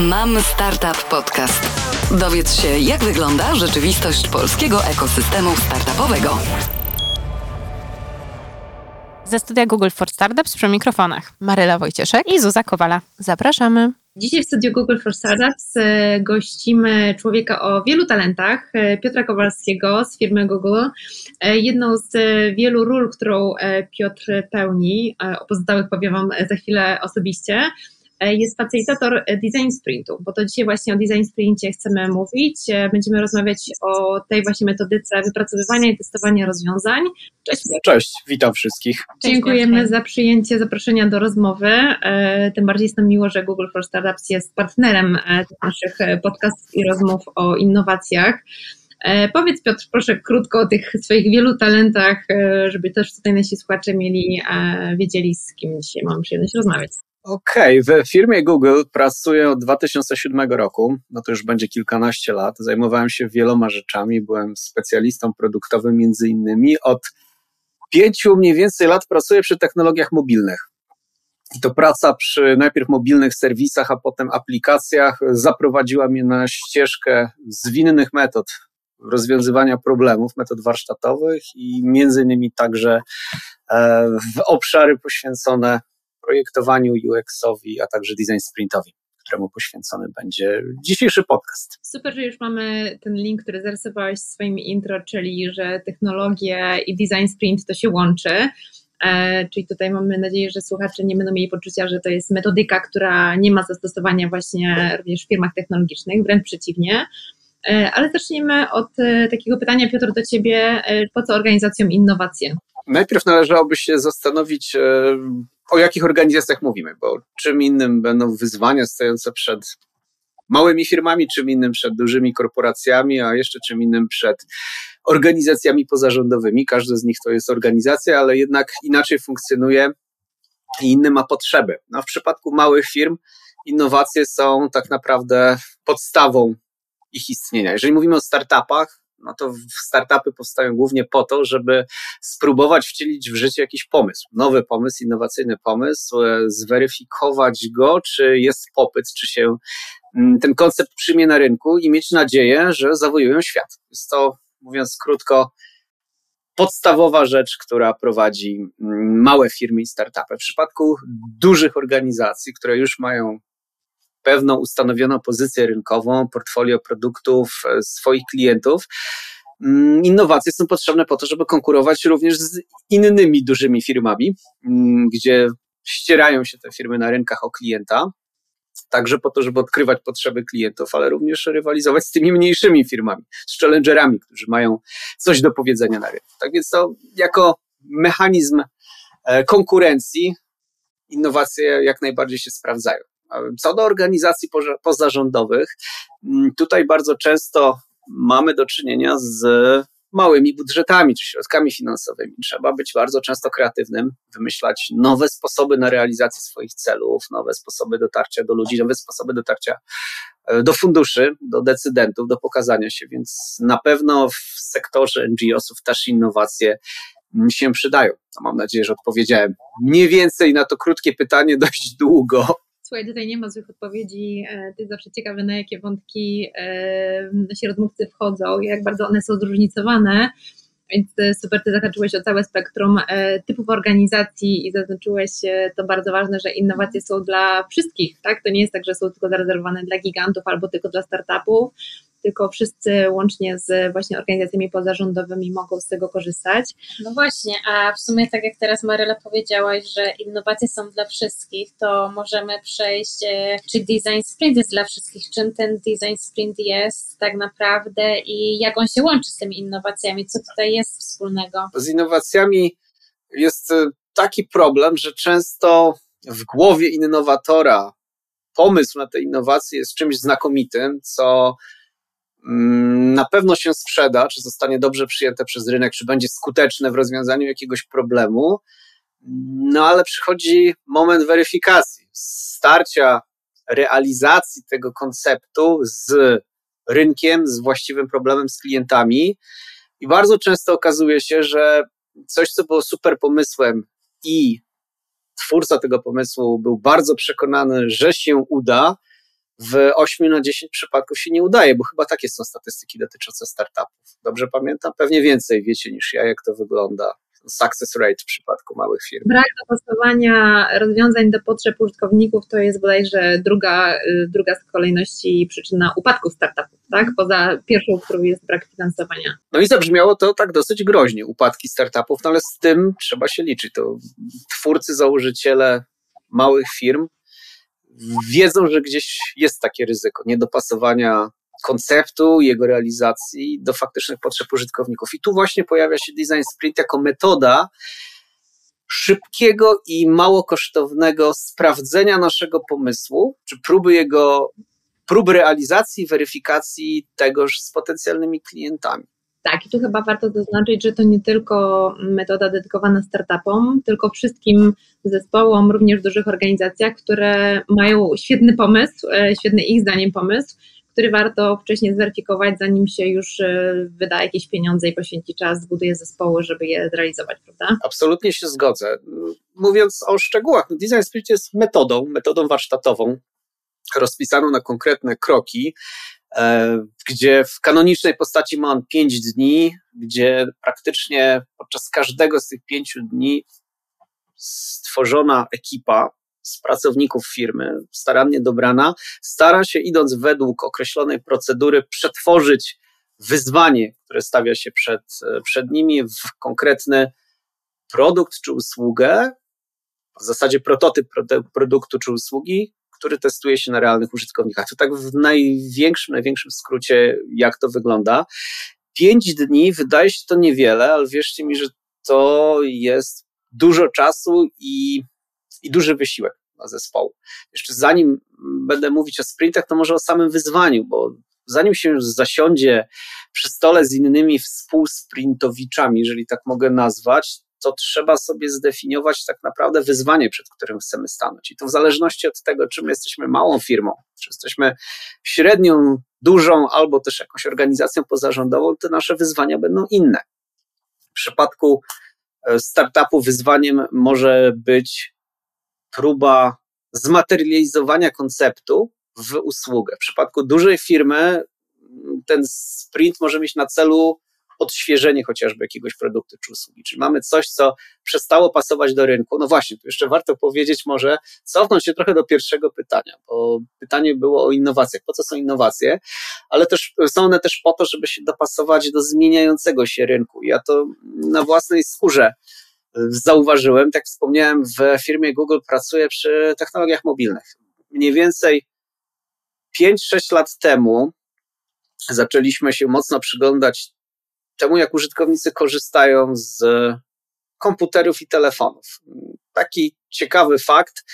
Mam Startup Podcast. Dowiedz się, jak wygląda rzeczywistość polskiego ekosystemu startupowego. Ze studia Google for Startups przy mikrofonach Maryla Wojcieszek i Zuza Kowala. Zapraszamy. Dzisiaj w studiu Google for Startups e, gościmy człowieka o wielu talentach, e, Piotra Kowalskiego z firmy Google. E, jedną z wielu ról, którą Piotr pełni, o pozostałych powiem Wam za chwilę osobiście, jest facilitator design sprintu, bo to dzisiaj właśnie o design sprincie chcemy mówić. E, będziemy rozmawiać o tej właśnie metodyce wypracowywania i testowania rozwiązań. Cześć. Cześć, witam wszystkich. Dziękujemy za przyjęcie zaproszenia do rozmowy. E, tym bardziej jest nam miło, że Google for Startups jest partnerem naszych podcastów i rozmów o innowacjach. Powiedz Piotr, proszę krótko o tych swoich wielu talentach, żeby też tutaj nasi słuchacze mieli, wiedzieli z kim dzisiaj mamy przyjemność rozmawiać. Okej, okay. w firmie Google pracuję od 2007 roku, no to już będzie kilkanaście lat. Zajmowałem się wieloma rzeczami, byłem specjalistą produktowym między innymi. Od pięciu mniej więcej lat pracuję przy technologiach mobilnych. I to praca przy najpierw mobilnych serwisach, a potem aplikacjach zaprowadziła mnie na ścieżkę zwinnych metod rozwiązywania problemów, metod warsztatowych i między innymi także e, w obszary poświęcone projektowaniu UX-owi, a także design sprintowi któremu poświęcony będzie dzisiejszy podcast. Super, że już mamy ten link, który zarysowałeś w swoim intro, czyli że technologie i design sprint to się łączy. E, czyli tutaj mamy nadzieję, że słuchacze nie będą mieli poczucia, że to jest metodyka, która nie ma zastosowania właśnie również w firmach technologicznych, wręcz przeciwnie. E, ale zacznijmy od e, takiego pytania, Piotr, do Ciebie. Po co organizacjom innowacje? Najpierw należałoby się zastanowić, o jakich organizacjach mówimy, bo czym innym będą wyzwania stojące przed małymi firmami, czym innym przed dużymi korporacjami, a jeszcze czym innym przed organizacjami pozarządowymi. Każdy z nich to jest organizacja, ale jednak inaczej funkcjonuje i inny ma potrzeby. No, w przypadku małych firm innowacje są tak naprawdę podstawą ich istnienia. Jeżeli mówimy o startupach, no to startupy powstają głównie po to, żeby spróbować wcielić w życie jakiś pomysł, nowy pomysł, innowacyjny pomysł, e, zweryfikować go, czy jest popyt, czy się mm, ten koncept przyjmie na rynku i mieć nadzieję, że zawojują świat. Jest to, mówiąc krótko, podstawowa rzecz, która prowadzi mm, małe firmy i startupy. W przypadku dużych organizacji, które już mają pewną ustanowioną pozycję rynkową, portfolio produktów e, swoich klientów. Mm, innowacje są potrzebne po to, żeby konkurować również z innymi dużymi firmami, mm, gdzie ścierają się te firmy na rynkach o klienta, także po to, żeby odkrywać potrzeby klientów, ale również rywalizować z tymi mniejszymi firmami, z challengerami, którzy mają coś do powiedzenia na rynku. Tak więc to jako mechanizm e, konkurencji innowacje jak najbardziej się sprawdzają. Co do organizacji pozarządowych, mm, tutaj bardzo często mamy do czynienia z małymi budżetami czy środkami finansowymi. Trzeba być bardzo często kreatywnym, wymyślać nowe sposoby na realizację swoich celów, nowe sposoby dotarcia do ludzi, nowe sposoby dotarcia e, do funduszy, do decydentów, do pokazania się, więc na pewno w sektorze NGO-sów też innowacje mm, się przydają. Mam nadzieję, że odpowiedziałem mniej więcej na to krótkie pytanie dość długo. Słuchaj, tutaj nie ma złych odpowiedzi. E, ty zawsze ciekawy, na jakie wątki e, nasi rozmówcy wchodzą, jak bardzo one są zróżnicowane. Więc e, super, ty zahaczyłeś o całe spektrum typów organizacji i zaznaczyłeś to bardzo ważne, że innowacje są dla wszystkich, tak? To nie jest tak, że są tylko zarezerwowane dla gigantów albo tylko dla startupów, tylko wszyscy łącznie z właśnie organizacjami pozarządowymi mogą z tego korzystać. No właśnie, a w sumie tak jak teraz Maryla powiedziałaś, że innowacje są dla wszystkich, to możemy przejść, e, czy design sprint jest dla wszystkich, czym ten design sprint jest tak naprawdę i jak on się łączy z tymi innowacjami, co tutaj jest wspólnego? Z innowacjami jest e, taki problem, że często w głowie innowatora pomysł na te innowacje jest czymś znakomitym, co Mm, na pewno się sprzeda, czy zostanie dobrze przyjęte przez rynek, czy będzie skuteczne w rozwiązaniu jakiegoś problemu. No ale przychodzi moment weryfikacji, starcia realizacji tego konceptu z rynkiem, z właściwym problemem, z klientami. I bardzo często okazuje się, że coś, co było super pomysłem i twórca tego pomysłu był bardzo przekonany, że się uda, w 8 na 10 przypadków się nie udaje, bo chyba takie są statystyki dotyczące startupów. Dobrze pamiętam? Pewnie więcej wiecie niż ja, jak to wygląda. Success rate w przypadku małych firm. Brak dopasowania rozwiązań do potrzeb użytkowników to jest bodajże druga, y, druga z kolejności przyczyna upadku startupów, tak? Poza pierwszą, którą jest brak finansowania. No i zabrzmiało to tak dosyć groźnie, upadki startupów, no ale z tym trzeba się liczyć. To twórcy, założyciele małych firm wiedzą, że gdzieś jest takie ryzyko niedopasowania konceptu, jego realizacji do faktycznych potrzeb użytkowników. I tu właśnie pojawia się design sprint jako metoda szybkiego i mało kosztownego sprawdzenia naszego pomysłu, czy próby jego, próby realizacji, weryfikacji tegoż z potencjalnymi klientami. Tak, i tu chyba warto zaznaczyć, że to nie tylko metoda dedykowana startupom, tylko wszystkim zespołom, również w dużych organizacjach, które mają świetny pomysł, e, świetny ich zdaniem pomysł, który warto wcześniej zweryfikować, zanim się już e, wyda jakieś pieniądze i poświęci czas, zbuduje zespoły, żeby je zrealizować, prawda? Absolutnie się zgodzę. Mówiąc o szczegółach, no design sprint jest metodą, metodą warsztatową, rozpisaną na konkretne kroki, e, gdzie w kanonicznej postaci ma on 5 dni, gdzie praktycznie podczas każdego z tych pięciu dni stworzona ekipa z pracowników firmy, starannie dobrana, stara się, idąc według określonej procedury, przetworzyć wyzwanie, które stawia się przed, przed nimi, w konkretny produkt czy usługę, w zasadzie prototyp produktu czy usługi, który testuje się na realnych użytkownikach. To tak w największym, największym skrócie, jak to wygląda. Pięć dni wydaje się to niewiele, ale wierzcie mi, że to jest dużo czasu i i duży wysiłek dla zespołu. Jeszcze zanim będę mówić o sprintach, to może o samym wyzwaniu, bo zanim się zasiądzie przy stole z innymi współsprintowiczami, jeżeli tak mogę nazwać, to trzeba sobie zdefiniować tak naprawdę wyzwanie, przed którym chcemy stanąć. I to w zależności od tego, czym jesteśmy małą firmą, czy jesteśmy średnią, dużą, albo też jakąś organizacją pozarządową, te nasze wyzwania będą inne. W przypadku e, startupu wyzwaniem może być próba zmaterializowania konceptu w usługę. W przypadku dużej firmy ten sprint może mieć na celu odświeżenie chociażby jakiegoś produktu czy usługi. Czyli mamy coś, co przestało pasować do rynku. No właśnie, tu jeszcze warto powiedzieć może, cofnąć się trochę do pierwszego pytania, bo pytanie było o innowacjach. Po co są innowacje? Ale też są one też po to, żeby się dopasować do zmieniającego się rynku. Ja to na własnej skórze zauważyłem, tak wspomniałem, w firmie Google pracuję przy technologiach mobilnych. Mniej więcej 5-6 lat temu zaczęliśmy się mocno przyglądać temu, jak użytkownicy korzystają z komputerów i telefonów. Taki ciekawy fakt.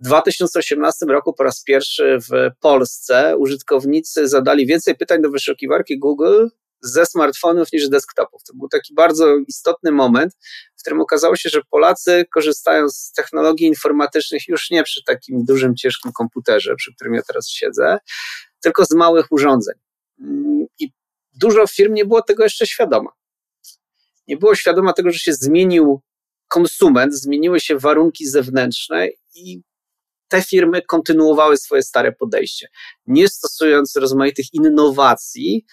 W 2018 roku po raz pierwszy w Polsce użytkownicy zadali więcej pytań do wyszukiwarki Google ze smartfonów niż desktopów. To był taki bardzo istotny moment, w którym okazało się, że Polacy korzystają z technologii informatycznych już nie przy takim dużym, ciężkim komputerze, przy którym ja teraz siedzę, tylko z małych urządzeń. I dużo firm nie było tego jeszcze świadoma. Nie było świadoma tego, że się zmienił konsument, zmieniły się warunki zewnętrzne i te firmy kontynuowały swoje stare podejście, nie stosując rozmaitych innowacji,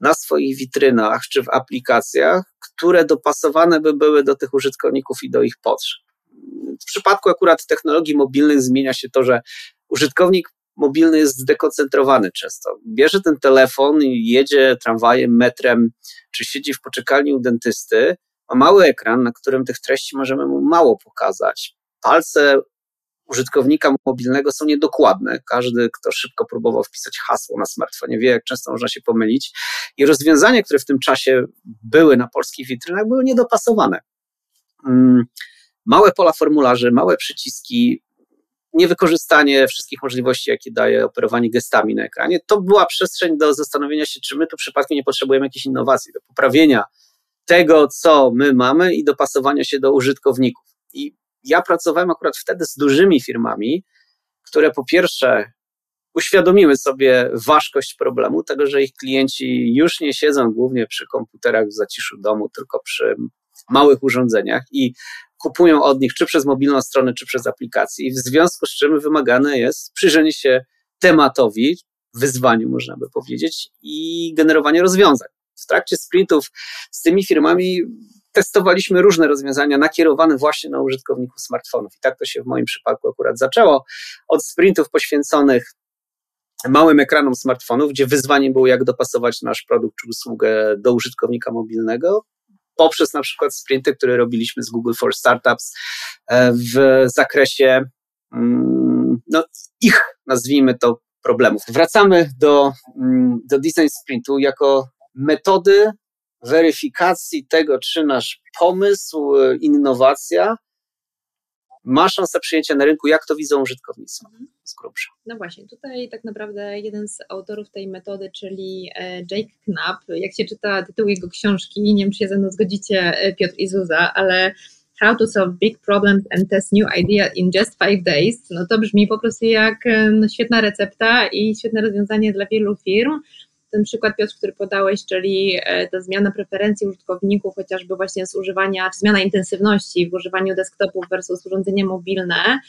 na swoich witrynach czy w aplikacjach, które dopasowane by były do tych użytkowników i do ich potrzeb. W przypadku akurat technologii mobilnych zmienia się to, że użytkownik mobilny jest zdekoncentrowany często. Bierze ten telefon i jedzie tramwajem, metrem, czy siedzi w poczekalni u dentysty, ma mały ekran, na którym tych treści możemy mu mało pokazać. Palce użytkownika mobilnego są niedokładne. Każdy, kto szybko próbował wpisać hasło na smartfonie, wie, jak często można się pomylić. I rozwiązania, które w tym czasie były na polskich witrynach, były niedopasowane. Mm, małe pola formularzy, małe przyciski, niewykorzystanie wszystkich możliwości, jakie daje operowanie gestami na ekranie, to była przestrzeń do zastanowienia się, czy my tu przypadkiem nie potrzebujemy jakiejś innowacji, do poprawienia tego, co my mamy i dopasowania się do użytkowników. I ja pracowałem akurat wtedy z dużymi firmami, które po pierwsze uświadomiły sobie ważkość problemu, tego, że ich klienci już nie siedzą głównie przy komputerach w zaciszu domu, tylko przy małych urządzeniach i kupują od nich czy przez mobilną stronę, czy przez aplikację. W związku z czym wymagane jest przyjrzenie się tematowi, wyzwaniu, można by powiedzieć, i generowanie rozwiązań. W trakcie sprintów z tymi firmami testowaliśmy różne rozwiązania nakierowane właśnie na użytkowników smartfonów. I tak to się w moim przypadku akurat zaczęło. Od sprintów poświęconych małym ekranom smartfonów, gdzie wyzwaniem było, jak dopasować nasz produkt czy usługę do użytkownika mobilnego, poprzez na przykład sprinty, które robiliśmy z Google for Startups e, w zakresie mm, no, ich, nazwijmy to, problemów. Wracamy do, mm, do design sprintu jako metody weryfikacji tego, czy nasz pomysł, e, innowacja ma szansę przyjęcia na rynku, jak to widzą użytkownicy z grubsza. No właśnie, tutaj tak naprawdę jeden z autorów tej metody, czyli e, Jake Knapp, jak się czyta tytuł jego książki, nie wiem, czy się ze mną zgodzicie, e, Piotr i Zuza, ale How to Solve Big Problems and Test New Idea in Just Five Days, no to brzmi po prostu jak no, świetna recepta i świetne rozwiązanie dla wielu firm, ten przykład, Piotr, który podałeś, czyli e, ta zmiana preferencji użytkowników, chociażby właśnie z używania, zmiana intensywności w używaniu desktopów versus urządzenia mobilne,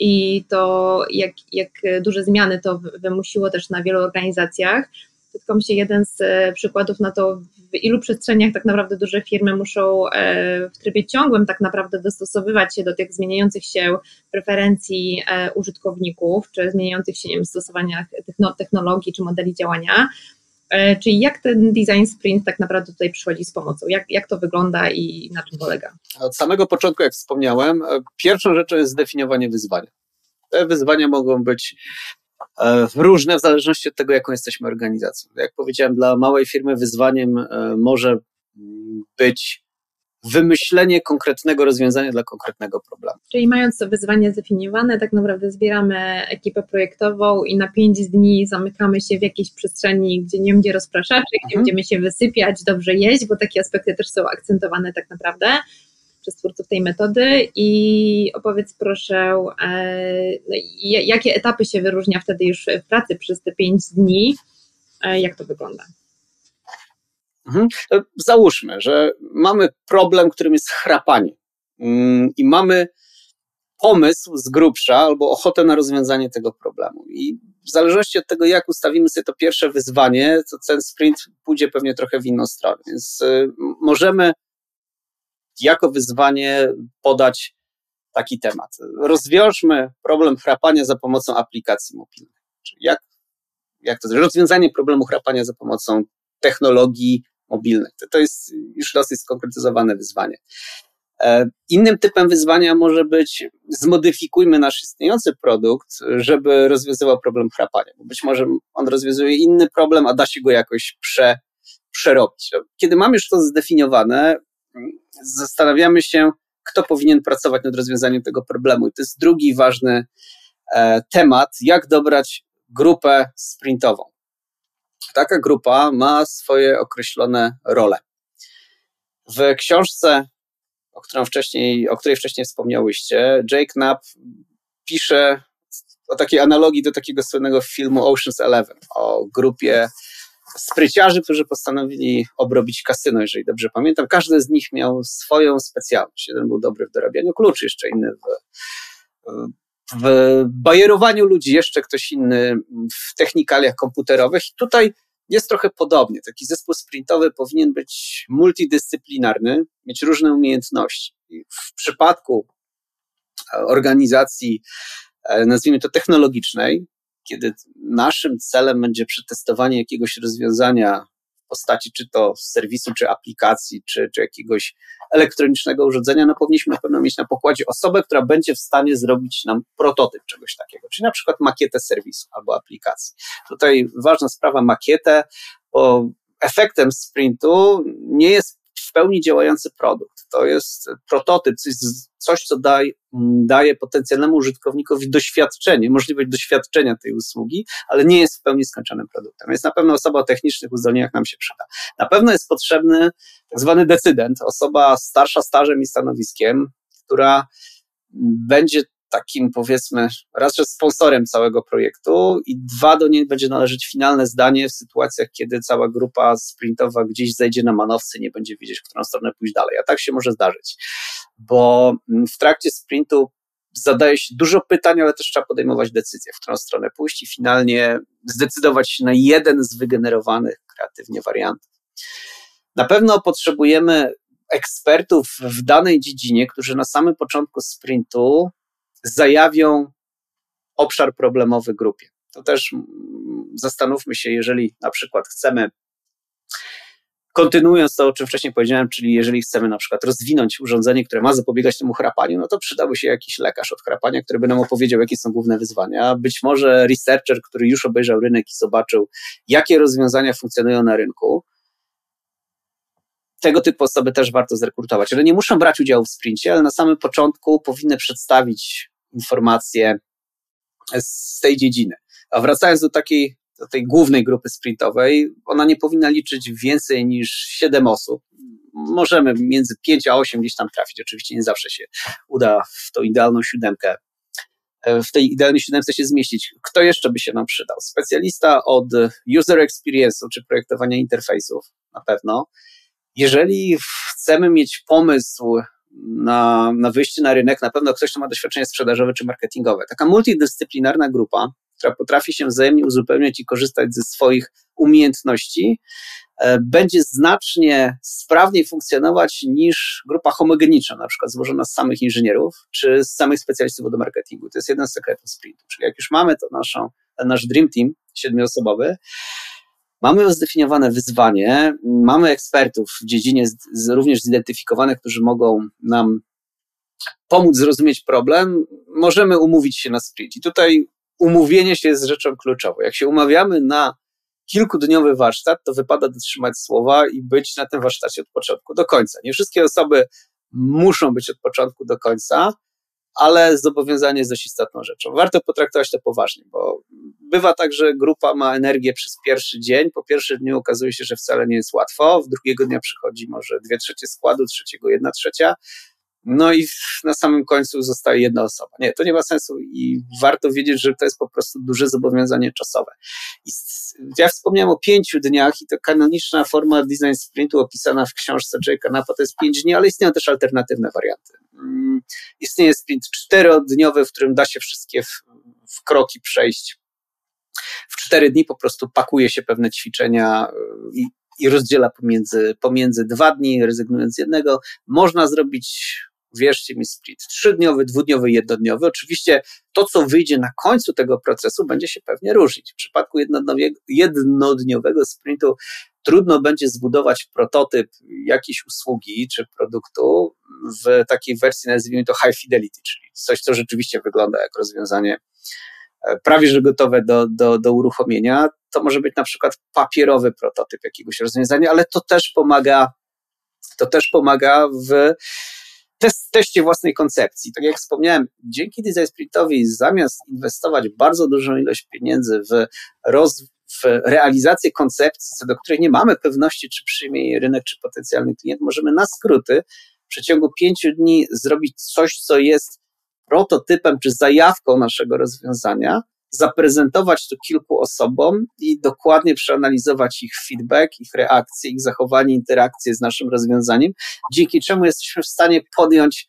i to jak, jak duże zmiany to wymusiło też na wielu organizacjach. Tylko mi się jeden z e, przykładów na to, w ilu przestrzeniach tak naprawdę duże firmy muszą e, w trybie ciągłym tak naprawdę dostosowywać się do tych zmieniających się preferencji użytkowników, czy zmieniających się nie wiem, stosowaniach technologii czy modeli działania. E, czyli jak ten design sprint tak naprawdę tutaj przychodzi z pomocą? Jak, jak to wygląda i na czym polega? Od samego początku, jak wspomniałem, e, pierwszą rzeczą jest zdefiniowanie wyzwania. Te wyzwania mogą być e, różne w zależności od tego, jaką jesteśmy organizacją. Jak powiedziałem, dla małej firmy wyzwaniem może być wymyślenie konkretnego rozwiązania dla konkretnego problemu. Czyli mając to wyzwanie zdefiniowane, tak naprawdę zbieramy ekipę projektową i na pięć dni zamykamy się w jakiejś przestrzeni, gdzie nie będzie rozpraszaczy, gdzie mhm. będziemy się wysypiać, dobrze jeść, bo takie aspekty też są akcentowane tak naprawdę przez twórców tej metody i opowiedz proszę, e, no jakie etapy się wyróżnia wtedy już w pracy przez te pięć dni, e, jak to wygląda? Mhm. Załóżmy, że mamy problem, którym jest chrapanie mm, i mamy pomysł z grubsza albo ochotę na rozwiązanie tego problemu. I w zależności od tego, jak ustawimy sobie to pierwsze wyzwanie, to ten sprint pójdzie pewnie trochę w inną stronę. Więc y, możemy jako wyzwanie podać taki temat. Rozwiążmy problem chrapania za pomocą aplikacji mobilnej. Czyli jak, jak to rozwiązanie problemu chrapania za pomocą technologii mobilnych. To, to jest już dosyć skonkretyzowane wyzwanie. E, innym typem wyzwania może być zmodyfikujmy nasz istniejący produkt, żeby rozwiązywał problem chrapania, bo być może on rozwiązuje inny problem, a da się go jakoś prze, przerobić. Kiedy mamy już to zdefiniowane, zastanawiamy się, kto powinien pracować nad rozwiązaniem tego problemu. I to jest drugi ważny e, temat, jak dobrać grupę sprintową taka grupa ma swoje określone role. W książce, o, którą wcześniej, o której wcześniej wspomniałyście, Jake Knapp pisze o takiej analogii do takiego słynnego filmu Ocean's Eleven, o grupie spryciarzy, którzy postanowili obrobić kasyno, jeżeli dobrze pamiętam. Każdy z nich miał swoją specjalność. Jeden był dobry w dorabianiu kluczy, jeszcze inny w, w bajerowaniu ludzi, jeszcze ktoś inny w technikaliach komputerowych. I tutaj jest trochę podobnie. Taki zespół sprintowy powinien być multidyscyplinarny, mieć różne umiejętności. I w przypadku e, organizacji, e, nazwijmy to technologicznej, kiedy naszym celem będzie przetestowanie jakiegoś rozwiązania postaci czy to serwisu, czy aplikacji, czy, czy jakiegoś elektronicznego urządzenia, no powinniśmy na pewno mieć na pokładzie osobę, która będzie w stanie zrobić nam prototyp czegoś takiego, czyli na przykład makietę serwisu albo aplikacji. Tutaj ważna sprawa makietę, bo efektem sprintu nie jest w pełni działający produkt. To jest prototyp, coś, co daj, daje potencjalnemu użytkownikowi doświadczenie, możliwość doświadczenia tej usługi, ale nie jest w pełni skończonym produktem. Więc na pewno osoba o technicznych uzdolnieniach nam się przyda. Na pewno jest potrzebny tak zwany decydent, osoba starsza stażem i stanowiskiem, która będzie takim powiedzmy raz, że sponsorem całego projektu i dwa, do niej będzie należeć finalne zdanie w sytuacjach, kiedy cała grupa sprintowa gdzieś zejdzie na manowce nie będzie wiedzieć, w którą stronę pójść dalej. A tak się może zdarzyć, bo w trakcie sprintu zadaje się dużo pytań, ale też trzeba podejmować decyzję, w którą stronę pójść i finalnie zdecydować się na jeden z wygenerowanych kreatywnie wariantów. Na pewno potrzebujemy ekspertów w danej dziedzinie, którzy na samym początku sprintu zajawią obszar problemowy grupie. To też zastanówmy się, jeżeli na przykład chcemy Kontynuując to, o czym wcześniej powiedziałem, czyli jeżeli chcemy na przykład rozwinąć urządzenie, które ma zapobiegać temu chrapaniu, no to przydałby się jakiś lekarz od chrapania, który by nam opowiedział, jakie są główne wyzwania. Być może researcher, który już obejrzał rynek i zobaczył, jakie rozwiązania funkcjonują na rynku. Tego typu osoby też warto zrekrutować. One nie muszą brać udziału w sprincie, ale na samym początku powinny przedstawić informacje z tej dziedziny. A wracając do takiej do tej głównej grupy sprintowej, ona nie powinna liczyć więcej niż 7 osób. Możemy między 5 a 8 gdzieś tam trafić. Oczywiście nie zawsze się uda w tą idealną siódemkę e, w tej idealnej siódemce się zmieścić. Kto jeszcze by się nam przydał? Specjalista od user experience, czy projektowania interfejsów, na pewno. Jeżeli chcemy mieć pomysł na, na wyjście na rynek, na pewno ktoś, kto ma doświadczenie sprzedażowe czy marketingowe. Taka multidyscyplinarna grupa, która potrafi się wzajemnie uzupełniać i korzystać ze swoich umiejętności, e, będzie znacznie sprawniej funkcjonować niż grupa homogeniczna, na przykład złożona z samych inżynierów czy z samych specjalistów do marketingu. To jest jeden z sekretów sprintu. Czyli jak już mamy to naszą, nasz dream team siedmioosobowy, Mamy zdefiniowane wyzwanie, mamy ekspertów w dziedzinie z, również zidentyfikowanych, którzy mogą nam pomóc zrozumieć problem, możemy umówić się na sprint. I tutaj umówienie się jest rzeczą kluczową. Jak się umawiamy na kilkudniowy warsztat, to wypada dotrzymać słowa i być na tym warsztacie od początku do końca. Nie wszystkie osoby muszą być od początku do końca, ale zobowiązanie jest dość istotną rzeczą. Warto potraktować to poważnie, bo bywa tak, że grupa ma energię przez pierwszy dzień, po pierwszym dniu okazuje się, że wcale nie jest łatwo, w drugiego dnia przychodzi może dwie trzecie składu, trzeciego jedna trzecia, no i na samym końcu zostaje jedna osoba. Nie, to nie ma sensu i warto wiedzieć, że to jest po prostu duże zobowiązanie czasowe. I ja wspomniałem o pięciu dniach i to kanoniczna forma design sprintu opisana w książce Jake'a Napa to jest pięć dni, ale istnieją też alternatywne warianty. Istnieje sprint czterodniowy, w którym da się wszystkie w, w kroki przejść. W cztery dni po prostu pakuje się pewne ćwiczenia y, i, i rozdziela pomiędzy, pomiędzy dwa dni, rezygnując z jednego. Można zrobić wierzcie mi, sprint trzydniowy, dwudniowy, jednodniowy. Oczywiście to, co wyjdzie na końcu tego procesu, będzie się pewnie różnić. W przypadku jednodniowego sprintu trudno będzie zbudować prototyp jakiejś usługi czy produktu w takiej wersji, nazwijmy to high fidelity, czyli coś, co rzeczywiście wygląda jak rozwiązanie e, prawie że gotowe do, do, do uruchomienia. To może być na przykład papierowy prototyp jakiegoś rozwiązania, ale to też pomaga, to też pomaga w test, teście własnej koncepcji. Tak jak wspomniałem, dzięki Design Sprintowi zamiast inwestować bardzo dużą ilość pieniędzy w, roz, w realizację koncepcji, co do której nie mamy pewności, czy przyjmie jej rynek, czy potencjalny klient, możemy na skróty w przeciągu pięciu dni zrobić coś, co jest prototypem czy zajawką naszego rozwiązania, zaprezentować to kilku osobom i dokładnie przeanalizować ich feedback, ich reakcje, ich zachowanie, interakcje z naszym rozwiązaniem, dzięki czemu jesteśmy w stanie podjąć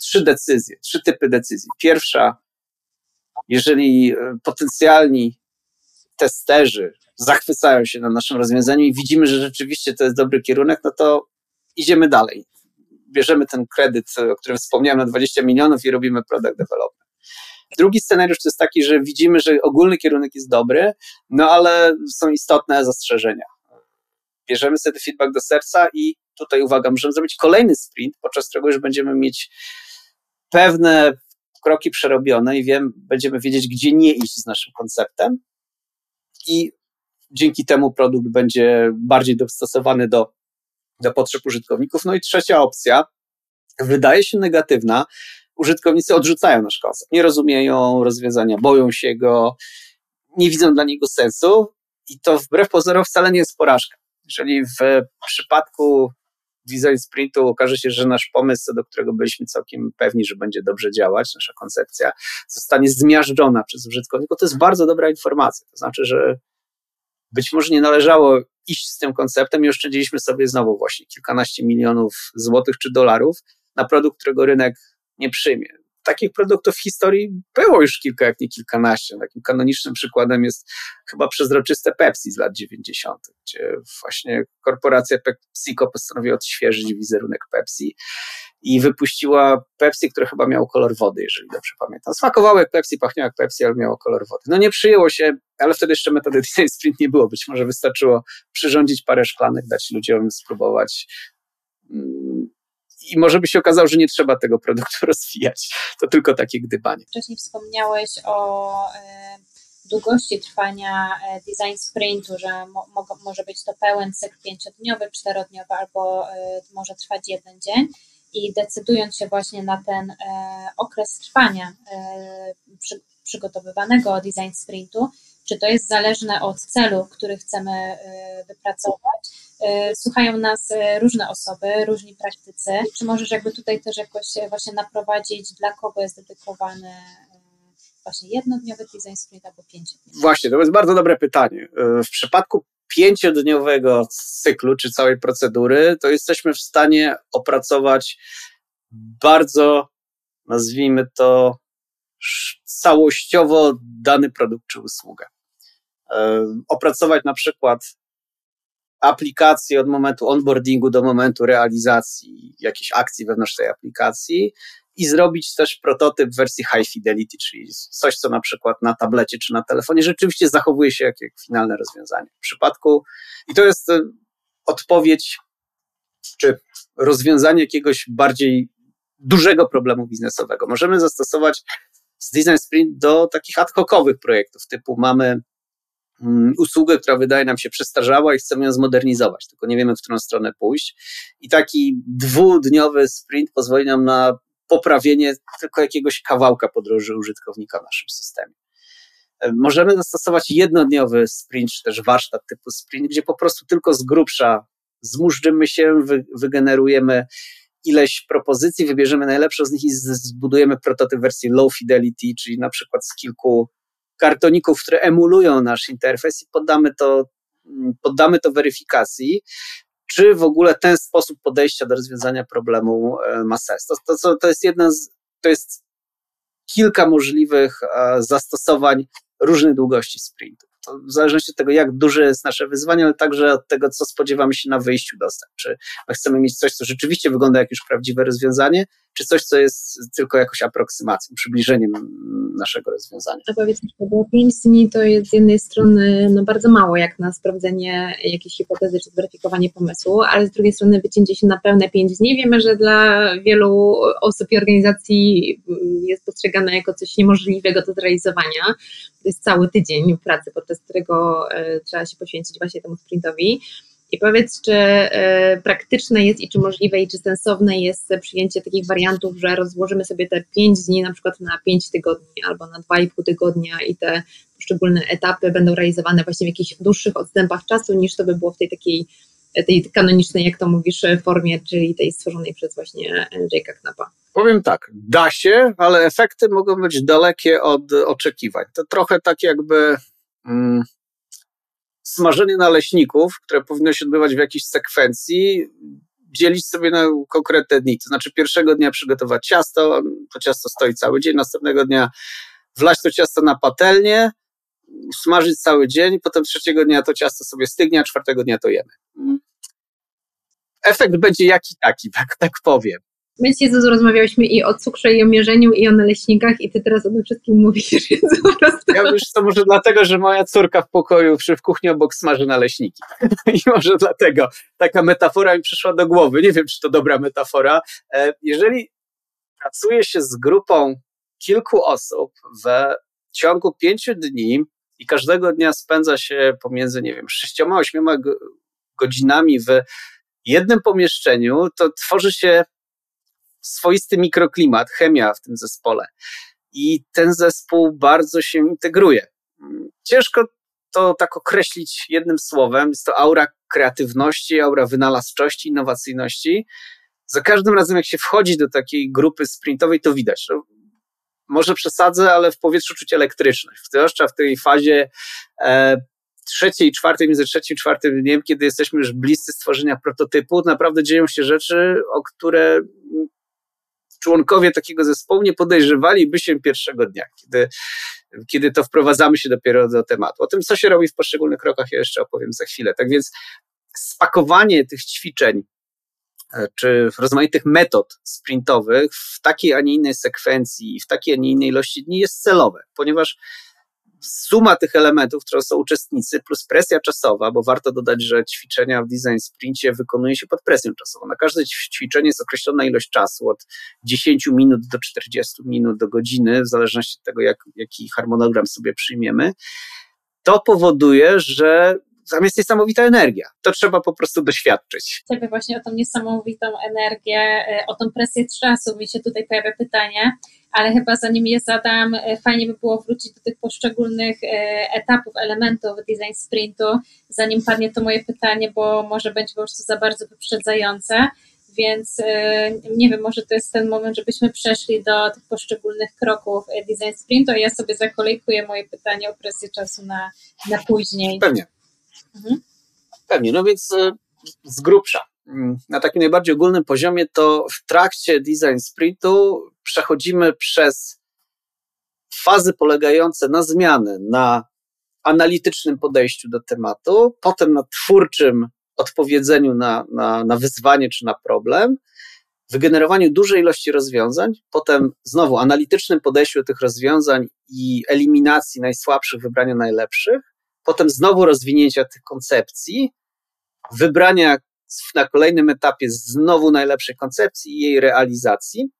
trzy decyzje, trzy typy decyzji. Pierwsza, jeżeli e, potencjalni testerzy zachwycają się na naszym rozwiązaniu i widzimy, że rzeczywiście to jest dobry kierunek, no to idziemy dalej. Bierzemy ten kredyt, o którym wspomniałem, na 20 milionów i robimy product development. Drugi scenariusz to jest taki, że widzimy, że ogólny kierunek jest dobry, no ale są istotne zastrzeżenia. Bierzemy sobie feedback do serca i tutaj uwaga, możemy zrobić kolejny sprint, podczas którego już będziemy mieć pewne kroki przerobione i wiem, będziemy wiedzieć, gdzie nie iść z naszym konceptem i dzięki temu produkt będzie bardziej dostosowany do, do potrzeb użytkowników. No i trzecia opcja, wydaje się negatywna, użytkownicy odrzucają nasz koncept, nie rozumieją rozwiązania, boją się go, nie widzą dla niego sensu i to wbrew pozorom wcale nie jest porażka. Jeżeli w przypadku design sprintu okaże się, że nasz pomysł, co do którego byliśmy całkiem pewni, że będzie dobrze działać, nasza koncepcja, zostanie zmiażdżona przez użytkowników, to jest bardzo dobra informacja. To znaczy, że być może nie należało iść z tym konceptem i oszczędziliśmy sobie znowu właśnie kilkanaście milionów złotych czy dolarów na produkt, którego rynek nie przyjmie. Takich produktów w historii było już kilka, jak nie kilkanaście. Takim kanonicznym przykładem jest chyba przezroczyste Pepsi z lat 90., gdzie właśnie korporacja PepsiCo postanowiła odświeżyć wizerunek Pepsi i wypuściła Pepsi, które chyba miało kolor wody, jeżeli dobrze pamiętam. Smakowało jak Pepsi, pachniało jak Pepsi, ale miało kolor wody. No nie przyjęło się, ale wtedy jeszcze metody design sprint nie było. Być może wystarczyło przyrządzić parę szklanek, dać ludziom spróbować mm, i może by się okazało, że nie trzeba tego produktu rozwijać. To tylko takie gdybanie. Wcześniej wspomniałeś o e, długości trwania e, design sprintu, że mo, mo, może być to pełen cykl pięciodniowy, czterodniowy albo e, może trwać jeden dzień. I decydując się właśnie na ten okres trwania przy, przygotowywanego design sprintu, czy to jest zależne od celu, który chcemy e, wypracować. Słuchają nas różne osoby, różni praktycy. Czy możesz jakby tutaj też jakoś właśnie naprowadzić, dla kogo jest dedykowany właśnie jednodniowy design sprint albo pięciodniowy? Właśnie, to jest bardzo dobre pytanie. W przypadku pięciodniowego cyklu czy całej procedury, to jesteśmy w stanie opracować bardzo, nazwijmy to, całościowo dany produkt czy usługę. Opracować na przykład aplikację od momentu onboardingu do momentu realizacji jakiejś akcji wewnątrz tej aplikacji i zrobić też prototyp w wersji high fidelity, czyli coś, co na przykład na tablecie czy na telefonie rzeczywiście zachowuje się jak, jak finalne rozwiązanie. W przypadku, i to jest odpowiedź, czy rozwiązanie jakiegoś bardziej dużego problemu biznesowego. Możemy zastosować Design Sprint do takich ad hocowych projektów, typu mamy usługę, która wydaje nam się przestarzała i chcemy ją zmodernizować, tylko nie wiemy, w którą stronę pójść. I taki dwudniowy sprint pozwoli nam na poprawienie tylko jakiegoś kawałka podróży użytkownika w naszym systemie. E, możemy zastosować jednodniowy sprint, czy też warsztat typu sprint, gdzie po prostu tylko z grubsza zmurzymy się, wy, wygenerujemy ileś propozycji, wybierzemy najlepsze z nich i zbudujemy prototyp wersji low fidelity, czyli na przykład z kilku kartoników, które emulują nasz interfejs i poddamy to, mm, poddamy to weryfikacji czy w ogóle ten sposób podejścia do rozwiązania problemu e, ma sens. To, to, to jest jedna z, to jest kilka możliwych e, zastosowań różnej długości sprintu. To w zależności od tego, jak duże jest nasze wyzwanie, ale także od tego, co spodziewamy się na wyjściu dostaw. Czy my chcemy mieć coś, co rzeczywiście wygląda jak już prawdziwe rozwiązanie, czy coś, co jest tylko jakąś aproksymacją, przybliżeniem naszego rozwiązania. A powiedzmy, bo 5 dni to jest z jednej strony no, bardzo mało jak na sprawdzenie jakiejś hipotezy czy zweryfikowanie pomysłu, ale z drugiej strony wycięcie się na pełne 5 dni wiemy, że dla wielu osób i organizacji jest postrzegane jako coś niemożliwego do zrealizowania. To jest cały tydzień pracy, podczas którego e, trzeba się poświęcić właśnie temu sprintowi. I powiedz, czy e, praktyczne jest i czy możliwe i czy sensowne jest przyjęcie takich wariantów, że rozłożymy sobie te 5 dni na przykład na 5 tygodni albo na 2,5 tygodnia i te poszczególne etapy będą realizowane właśnie w jakichś dłuższych odstępach czasu niż to by było w tej takiej tej kanonicznej, jak to mówisz, formie, czyli tej stworzonej przez właśnie Jake'a Knapa. Powiem tak, da się, ale efekty mogą być dalekie od oczekiwań. To trochę tak jakby mm, smażenie naleśników, które powinno się odbywać w jakiejś sekwencji, dzielić sobie na konkretne dni. To znaczy pierwszego dnia przygotować ciasto, to ciasto stoi cały dzień, następnego dnia wlać to ciasto na patelnię, smażyć cały dzień, potem trzeciego dnia to ciasto sobie stygnie, a czwartego dnia to jemy. Efekt będzie jaki taki, tak, tak powiem. My dzisiaj Jezus rozmawialiśmy i o cukrze, i o mierzeniu, i o naleśnikach, i ty teraz o tym wszystkim mówisz, więc po prostu... Ja już to może dlatego, że moja córka w pokoju w kuchni obok smaży naleśniki. I może dlatego taka metafora mi przyszła do głowy. Nie wiem, czy to dobra metafora. E, jeżeli pracuje się z grupą kilku osób w ciągu pięciu dni i każdego dnia spędza się pomiędzy, nie wiem, sześcioma, ośmioma godzinami w jednym pomieszczeniu, to tworzy się swoisty mikroklimat, chemia w tym zespole. I ten zespół bardzo się integruje. Ciężko to tak określić jednym słowem. Jest to aura kreatywności, aura wynalazczości, innowacyjności. Za każdym razem, jak się wchodzi do takiej grupy sprintowej, to widać. No, może przesadzę, ale w powietrzu czuć elektryczność. Zwłaszcza w tej fazie e, trzeciej, czwartej, między trzecim i czwartym dniem, kiedy jesteśmy już bliscy stworzenia prototypu, naprawdę dzieją się rzeczy, o które członkowie takiego zespołu nie podejrzewaliby się pierwszego dnia, kiedy, kiedy to wprowadzamy się dopiero do tematu. O tym, co się robi w poszczególnych krokach, ja jeszcze opowiem za chwilę. Tak więc spakowanie tych ćwiczeń e, czy rozmaitych metod sprintowych w takiej, a nie innej sekwencji i w takiej, a nie innej ilości dni jest celowe, ponieważ suma tych elementów, które są uczestnicy, plus presja czasowa, bo warto dodać, że ćwiczenia w design sprincie wykonuje się pod presją czasową. Na każde ćwiczenie jest określona ilość czasu, od 10 minut do 40 minut do godziny, w zależności od tego, jak, jaki harmonogram sobie przyjmiemy. To powoduje, że tam jest niesamowita energia. To trzeba po prostu doświadczyć. Ciebie właśnie o tą niesamowitą energię, e, o tą presję czasu mi się tutaj pojawia pytanie, ale chyba zanim je zadam, e, fajnie by było wrócić do tych poszczególnych e, etapów, elementów design sprintu, zanim padnie to moje pytanie, bo może będzie po prostu za bardzo wyprzedzające. Więc nie wiem, może to jest ten moment, żebyśmy przeszli do tych poszczególnych kroków design sprintu, a ja sobie zakolejkuję moje pytanie o presję czasu na, na później. Pewnie. Mhm. Pewnie, no więc e, z grubsza. Mm, na takim najbardziej ogólnym poziomie to w trakcie design sprintu przechodzimy przez fazy polegające na zmiany, na analitycznym podejściu do tematu, potem na twórczym odpowiedzeniu na, na, na wyzwanie czy na problem, wygenerowaniu dużej ilości rozwiązań, potem znowu analitycznym podejściu do tych rozwiązań i eliminacji najsłabszych, wybrania najlepszych, potem znowu rozwinięcia tych koncepcji, wybrania na kolejnym etapie znowu najlepszej koncepcji i jej realizacji,